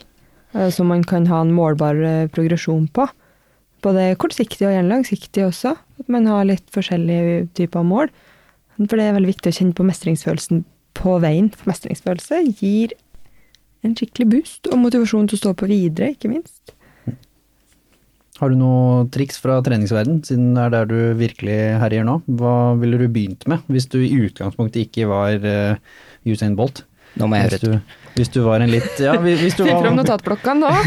eh, Som man kan ha en målbar eh, progresjon på. Både kortsiktig og gjerne langsiktig også. At man har litt forskjellige typer mål. For det er veldig viktig å kjenne på mestringsfølelsen på veien. For mestringsfølelse gir en skikkelig boost og motivasjon til å stå på videre, ikke minst. Har du noe triks fra treningsverden, siden det er der du virkelig herjer nå? Hva ville du begynt med, hvis du i utgangspunktet ikke var uh, Usain Bolt? Nå må jeg Hvis høre du, hvis du var en litt Ja, hvis hvis du var.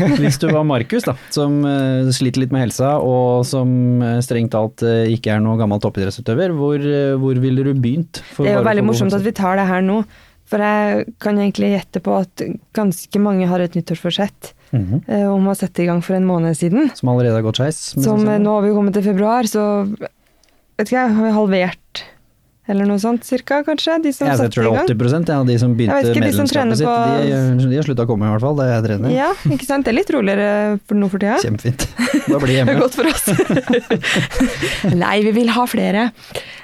Hvis du var Markus, da, som uh, sliter litt med helsa, og som uh, strengt talt uh, ikke er noen gammel toppidrettsutøver, hvor, hvor ville du begynt? For Det er jo veldig morsomt at vi tar det her nå. For jeg kan egentlig gjette på at ganske mange har et nyttårsforsett Eh, om å sette i gang for en måned siden. Som allerede har gått skeis? Som eh, nå har vi kommet til februar, så vet ikke jeg, har vi halvert eller noe sånt cirka, kanskje? De som Jeg satte tror det er 80 ja, de som begynte Jeg ikke, de som medlemskapet sitt, på- de, de har slutta å komme i hvert fall, da jeg trener. Ja, ikke sant. Det er litt roligere for nå for tida. Kjempefint. Da blir jeg Det er hjemme. godt for oss. Nei, vi vil ha flere.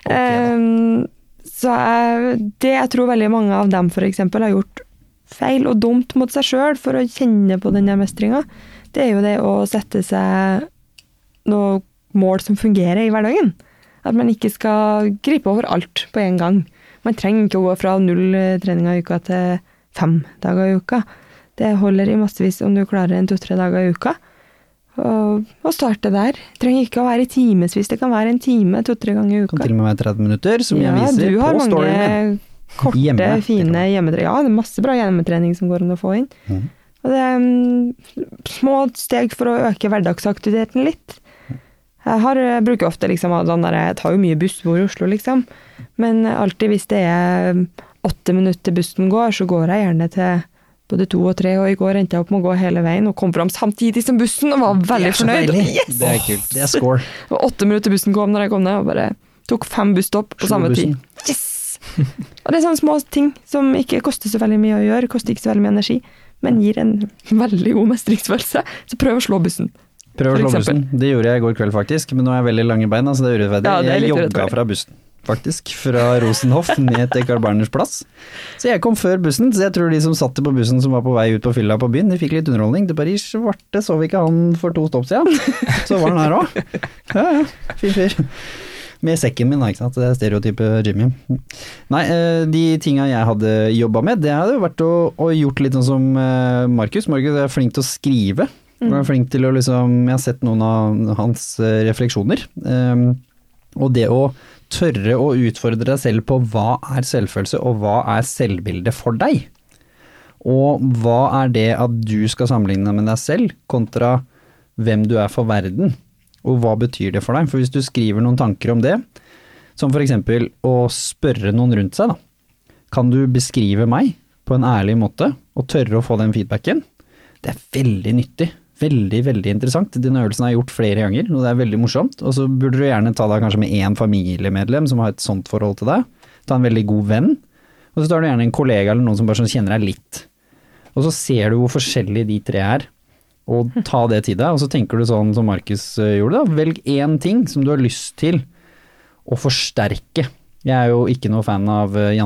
Ehm, så jeg, det jeg tror veldig mange av dem f.eks. har gjort feil og dumt mot seg sjøl for å kjenne på den der mestringa, det er jo det å sette seg noe mål som fungerer i hverdagen. At man ikke skal gripe over alt på en gang. Man trenger ikke å gå fra null treninger i uka til fem dager i uka. Det holder i massevis om du klarer en to-tre dager i uka. Og, og starte der. Trenger ikke å være i timevis. Det kan være en time to-tre ganger i uka. Kan til og med være 30 minutter, som ja, jeg viser du har på storyen min. Korte, Hjemme. fine hjemmetrening. Ja, det er masse bra hjemmetrening som går an å få inn. Mm. Og det er um, små steg for å øke hverdagsaktiviteten litt. Jeg, har, jeg bruker ofte liksom sånn der, Jeg tar jo mye buss, bor i Oslo, liksom. Men alltid hvis det er mm, åtte minutter bussen går, så går jeg gjerne til både to og tre. Og i går endte jeg opp med å gå hele veien og kom fram samtidig som bussen og var veldig fornøyd. Yes! Det er kult. Det er score. Det var åtte minutter bussen kom når jeg kom ned, og bare tok fem busstopp på samme tid. Yes! Og det er sånne små ting som ikke koster så veldig mye å gjøre, koster ikke så veldig mye energi, men gir en veldig god mestringsfølelse. Så prøv å slå bussen. Prøv å slå bussen. Det gjorde jeg i går kveld, faktisk. Men nå er jeg veldig lange bein, så det er urettferdig. Ja, jeg jogga fra bussen, faktisk. Fra Rosenhoff ned til Carl Berners plass. Så jeg kom før bussen, så jeg tror de som satt på bussen som var på vei ut på fylla på byen, de fikk litt underholdning. Til Paris svarte så vi ikke han for to stopp siden. Så var han her òg. Ja ja, fin fyr. Med sekken min, ikke sant. Det er stereotype Jimmy. Nei, eh, de tinga jeg hadde jobba med, det hadde jo vært å, å gjort litt sånn som eh, Markus. Markus er flink til å skrive. Han er flink til å liksom Jeg har sett noen av hans eh, refleksjoner. Um, og det å tørre å utfordre deg selv på hva er selvfølelse, og hva er selvbildet for deg? Og hva er det at du skal sammenligne med deg selv, kontra hvem du er for verden? Og hva betyr det for deg? For hvis du skriver noen tanker om det, som eksempel å spørre noen rundt seg, da. Kan du beskrive meg på en ærlig måte, og tørre å få den feedbacken? Det er veldig nyttig. Veldig, veldig interessant. Den øvelsen har jeg gjort flere ganger, og det er veldig morsomt. Og så burde du gjerne ta deg kanskje med én familiemedlem som har et sånt forhold til deg. Ta en veldig god venn. Og så tar du gjerne en kollega eller noen som bare sånn kjenner deg litt. Og så ser du hvor forskjellige de tre er, og ta det til deg. Og så tenker du sånn som Markus eh, gjorde, da. Velg én ting som du har lyst til å forsterke. Jeg er jo ikke noe fan av eh,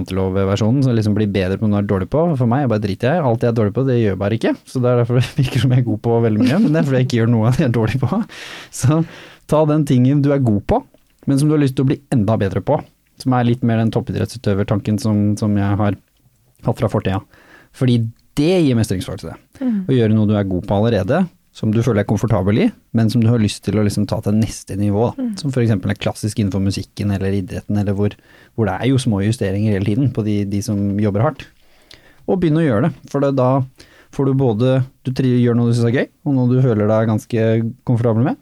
som liksom blir bedre på noe du er dårlig på. For meg, jeg bare driter jeg. Alt jeg er dårlig på, det gjør jeg bare ikke. Så det er derfor det virker som jeg er god på veldig mye, men det er fordi jeg ikke gjør noe jeg er dårlig på. Så ta den tingen du er god på, men som du har lyst til å bli enda bedre på. Som er litt mer den toppidrettsutøvertanken som, som jeg har hatt fra fortida. Fordi det gir mestringsfølelse. Å gjøre noe du er god på allerede, som du føler deg komfortabel i, men som du har lyst til å liksom ta til neste nivå. Da. Som f.eks. er klassisk innenfor musikken eller idretten, eller hvor, hvor det er jo små justeringer hele tiden på de, de som jobber hardt. Og begynn å gjøre det, for det, da får du både Du tri- gjør noe du syns er gøy, og noe du føler deg ganske komfortabel med,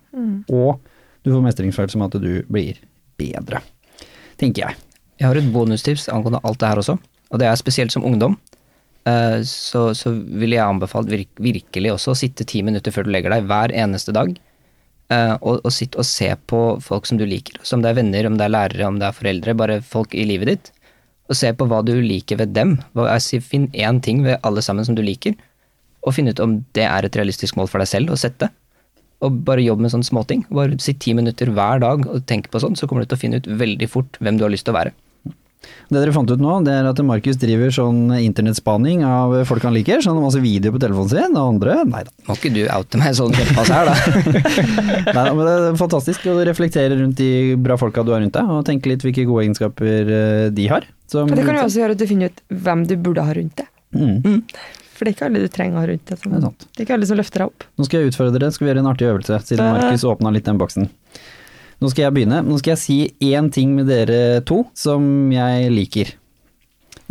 og du får mestringsfølelse med at du blir bedre. Tenker jeg. Jeg har et bonustips angående alt det her også, og det er spesielt som ungdom. Eh, Så, så ville jeg anbefalt virk, virkelig også å sitte ti minutter før du legger deg, hver eneste dag, eh, og, og sitte og se på folk som du liker. Så om det er venner, om det er lærere, om det er foreldre, bare folk i livet ditt. Og se på hva du liker ved dem. Finn én ting ved alle sammen som du liker, og finn ut om det er et realistisk mål for deg selv å sette. Og bare jobb med sånne småting. Bare sitt ti minutter hver dag og tenk på sånn, så kommer du til å finne ut veldig fort hvem du har lyst til å være. Det dere fant ut nå, det er at Markus driver sånn internettspaning av folk han liker. Sånn masse videoer på telefonen sin, og andre Nei da. Må ikke du oute meg sånn kjempepass her, da. Nei, da, men det er fantastisk å reflektere rundt de bra folka du har rundt deg, og tenke litt hvilke gode egenskaper eh, de har. Som- det kan jo også gjøre at du finner ut hvem du burde ha rundt deg. Mm, For det er ikke alle du trenger å ha rundt deg. det er sant. det er ikke alle som løfter deg opp. Nå skal jeg utfordre dere, skal vi gjøre en artig øvelse, siden Markus åpna litt den boksen. Nå skal jeg begynne. Nå skal jeg si én ting med dere to som jeg liker.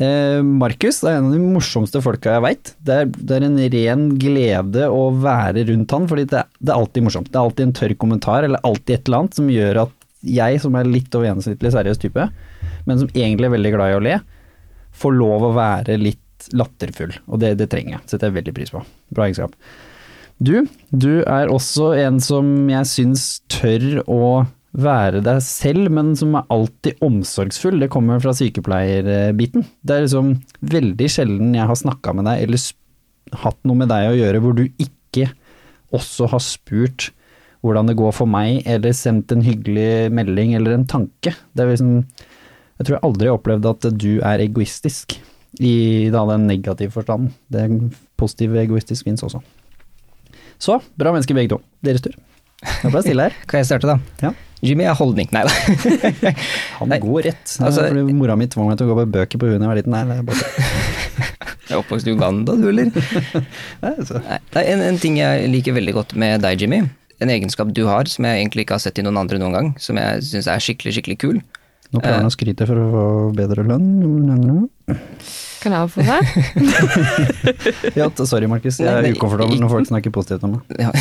Eh, Markus er en av de morsomste folka jeg veit. Det, det er en ren glede å være rundt han, fordi det, det er alltid morsomt. Det er alltid en tørr kommentar, eller alltid et eller annet som gjør at jeg, som er litt over gjennomsnittlig seriøs type, men som egentlig er veldig glad i å le, får lov å være litt latterfull. Og det, det trenger jeg. Setter jeg veldig pris på. Bra egenskap. Du, du er også en som jeg syns tør å være deg selv, men som er alltid omsorgsfull. Det kommer fra sykepleierbiten. Det er liksom veldig sjelden jeg har snakka med deg, eller hatt noe med deg å gjøre, hvor du ikke også har spurt hvordan det går for meg, eller sendt en hyggelig melding eller en tanke. Det er liksom Jeg tror jeg aldri har opplevd at du er egoistisk, i da den negative forstanden. Det er positiv egoistisk fins også. Så, bra mennesker begge to. Deres tur. Nå ble jeg stille her. Kan jeg starte, da? Ja. Jimmy er holdning. Nei da. Han går rett. altså- Fordi mora mi tvang meg til å gå på bøker på huet da jeg var liten. Nei, det er bare Jeg er oppvokst i Uganda, du, eller? Nei, så. Nei, Nei, en, en ting jeg liker veldig godt med deg, Jimmy, en egenskap du har som jeg egentlig ikke har sett i noen andre noen gang, som jeg syns er skikkelig, skikkelig kul. Nå prøver han å skryte for å få bedre lønn. Kan jeg få det? Ja, sorry, Markus. Jeg er ukomfortabel når folk snakker positivt om meg. Ja.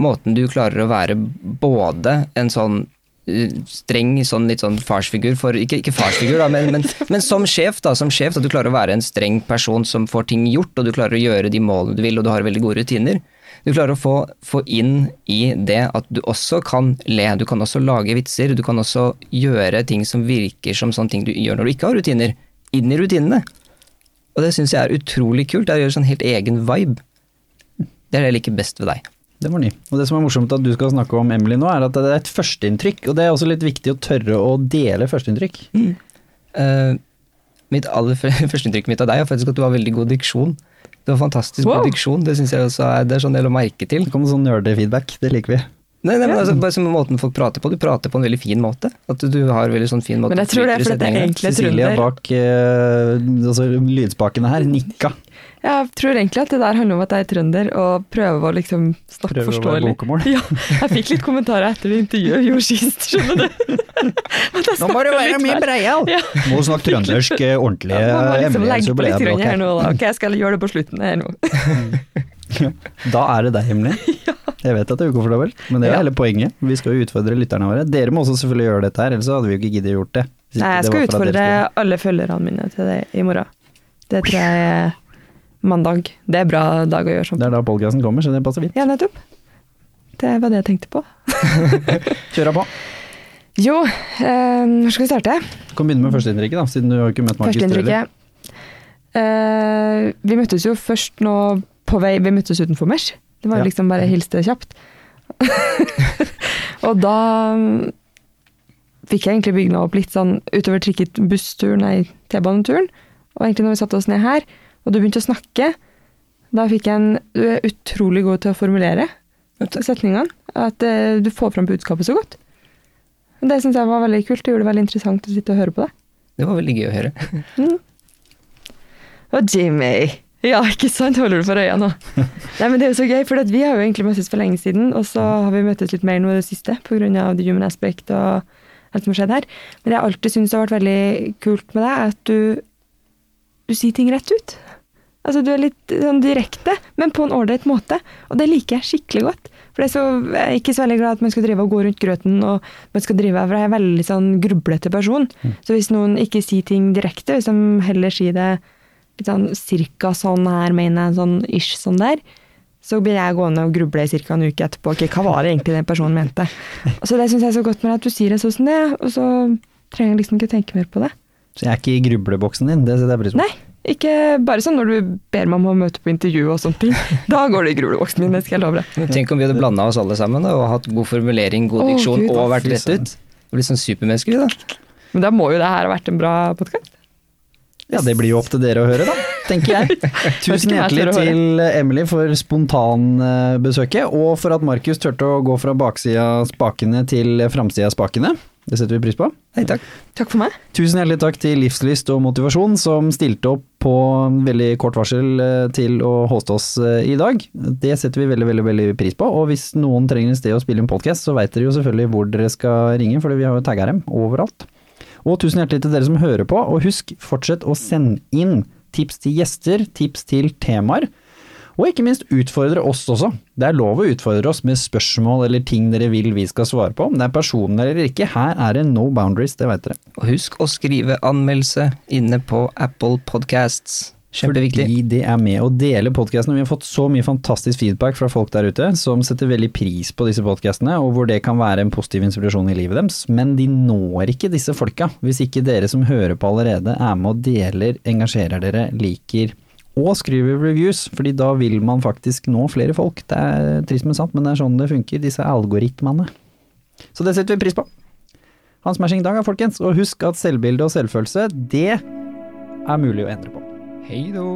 Måten du klarer å være både en sånn uh, streng, sånn litt sånn farsfigur for Ikke, ikke farsfigur, da, men, men, men som sjef, da. Som sjef, at du klarer å være en streng person som får ting gjort, og du klarer å gjøre de målene du vil, og du har veldig gode rutiner. Du klarer å få, få inn i det at du også kan le, du kan også lage vitser, du kan også gjøre ting som virker som sånne ting du gjør når du ikke har rutiner, inn i rutinene. Og det syns jeg er utrolig kult. Det å gjøre sånn helt egen vibe. Det er det jeg liker best ved deg. Det var ny. Og det som er morsomt at du skal snakke om Emily nå, er at det er et førsteinntrykk. Og det er også litt viktig å tørre å dele førsteinntrykk. Eh, mitt aller førsteinntrykk mitt av deg er faktisk at du har veldig god diksjon. Du har fantastisk Wow. god diksjon, det syns jeg også er, det er sånn del å merke til. Det kommer sånn nerdefeedback, det liker vi. Nei, nei, men altså, bare som måten folk prater på, du prater på en veldig fin måte. At du har veldig sånn fin måte Men jeg tror det er fordi det er egentlig er Cecilia bak uh, altså, lydspakene her nikka. Jeg tror egentlig at det der handler om at jeg er trønder og prøver å liksom snakke Prøver å være forståelig. bokmål. Ja, jeg fikk litt kommentarer etter det intervjuet jeg gjorde sist, skjønner du. Nå må du være mye breial! Ja. Må snakke trøndersk eh, ordentlig, Ja, man må liksom legge på litt jeg grann her nå, da. Ok, jeg skal gjøre det på slutten her nå. Da er det deg, Emily. Jeg vet at det er ukomfortabelt, men det er Ja. hele poenget. Vi skal jo utfordre lytterne våre. Dere må også selvfølgelig gjøre dette her, ellers hadde vi jo ikke giddet gjort det. Nei, jeg skal utfordre alle følgerne mine til det i morgen. Det tror jeg mandag. Det er bra dag å gjøre sånn. Det er da podcasten kommer, så det passer fint. Ja, nettopp. Det var det jeg tenkte på. Kjøra på. Jo, eh, hvor skal vi starte? Du kan begynne med førsteinntrykket, da, siden du har ikke møtt Markus. Førsteinntrykket. Uh, vi møttes jo først nå på vei Vi møttes utenfor Mesh. Det var Ja. liksom bare hilste kjapt. og da mm, fikk jeg egentlig bygd meg opp litt sånn utover trikket bussturen, nei, T-baneturen. Og egentlig når vi satte oss ned her, og du begynte å snakke, da fikk jeg en Du er utrolig god til å formulere setningene. At eh, du får fram budskapet så godt. Det syns jeg var veldig kult. Det gjorde det veldig interessant å sitte og høre på det. Det var veldig gøy å høre. Og Jimmy! Ja, ikke sant? Holder du for øya nå? Nei, men Det er jo så gøy, for vi har jo egentlig møttes for lenge siden, og så har vi møttes litt mer nå i det siste pga. the human aspect og alt som har skjedd her. Men det jeg alltid syns har vært veldig kult med deg, er at du, du sier ting rett ut. Altså, Du er litt sånn direkte, men på en ålreit måte. Og det liker jeg skikkelig godt. For det så, Jeg er ikke så veldig glad at man skal drive og gå rundt grøten, og man skal drive, for jeg er en veldig sånn grublete person. Så hvis noen ikke sier ting direkte, hvis de heller sier det litt sånn cirka sånn her, mener jeg, sånn ish sånn der, så blir jeg gående og gruble i cirka en uke etterpå. Ok, hva var det egentlig den personen mente? Og så det syns jeg er så godt med at du sier det sånn som det, og så trenger jeg liksom ikke tenke mer på det. Så jeg er ikke i grubleboksen din, det setter jeg pris på. Nei, ikke bare sånn når du ber meg om å møte på intervju og sånne ting. Da går det i grubleboksen min, det skal jeg love deg. Tenk om vi hadde blanda oss alle sammen da, og hatt god formulering, god diksjon diksjon Gud, og vært rett ut. Blir sånn supermennesker, vi, da. Men da må jo det her ha vært en bra podkast. Ja, det blir jo opp til dere å høre, da, tenker jeg. Tusen hjertelig til Emily for spontanbesøket, og for at Markus turte å gå fra baksida av spakene til framsida av spakene. Det setter vi pris på. Hei, takk. Takk for meg. Tusen hjertelig takk til Livslyst og Motivasjon, som stilte opp på veldig kort varsel eh, til å hoste oss eh, i dag. Det setter vi veldig, veldig veldig pris på. Og hvis noen trenger et sted å spille en podkast, så veit dere jo selvfølgelig hvor dere skal ringe, for vi har jo tagga dem overalt. Og tusen hjertelig til dere som hører på, og husk, fortsett å sende inn tips til gjester, tips til temaer. Og ikke minst utfordre oss også. Det er lov å utfordre oss med spørsmål eller ting dere vil vi skal svare på. Om det er personer eller ikke, her er det no boundaries, det veit dere. Og husk å skrive anmeldelse inne på Apple Podcasts. Kjempeviktig. Fordi det er med å dele podkastene. Vi har fått så mye fantastisk feedback fra folk der ute som setter veldig pris på disse podkastene, og hvor det kan være en positiv inspirasjon i livet deres. Men de når ikke disse folka hvis ikke dere som hører på allerede er med og deler, engasjerer dere, liker og skriver reviews, fordi da vil man faktisk nå flere folk. Det er trist, men sant, men det er sånn det funker, disse algoritmene. Så det setter vi pris på. Ha en smashing dag, folkens, og husk at selvbilde og selvfølelse, det er mulig å endre på. Hei då.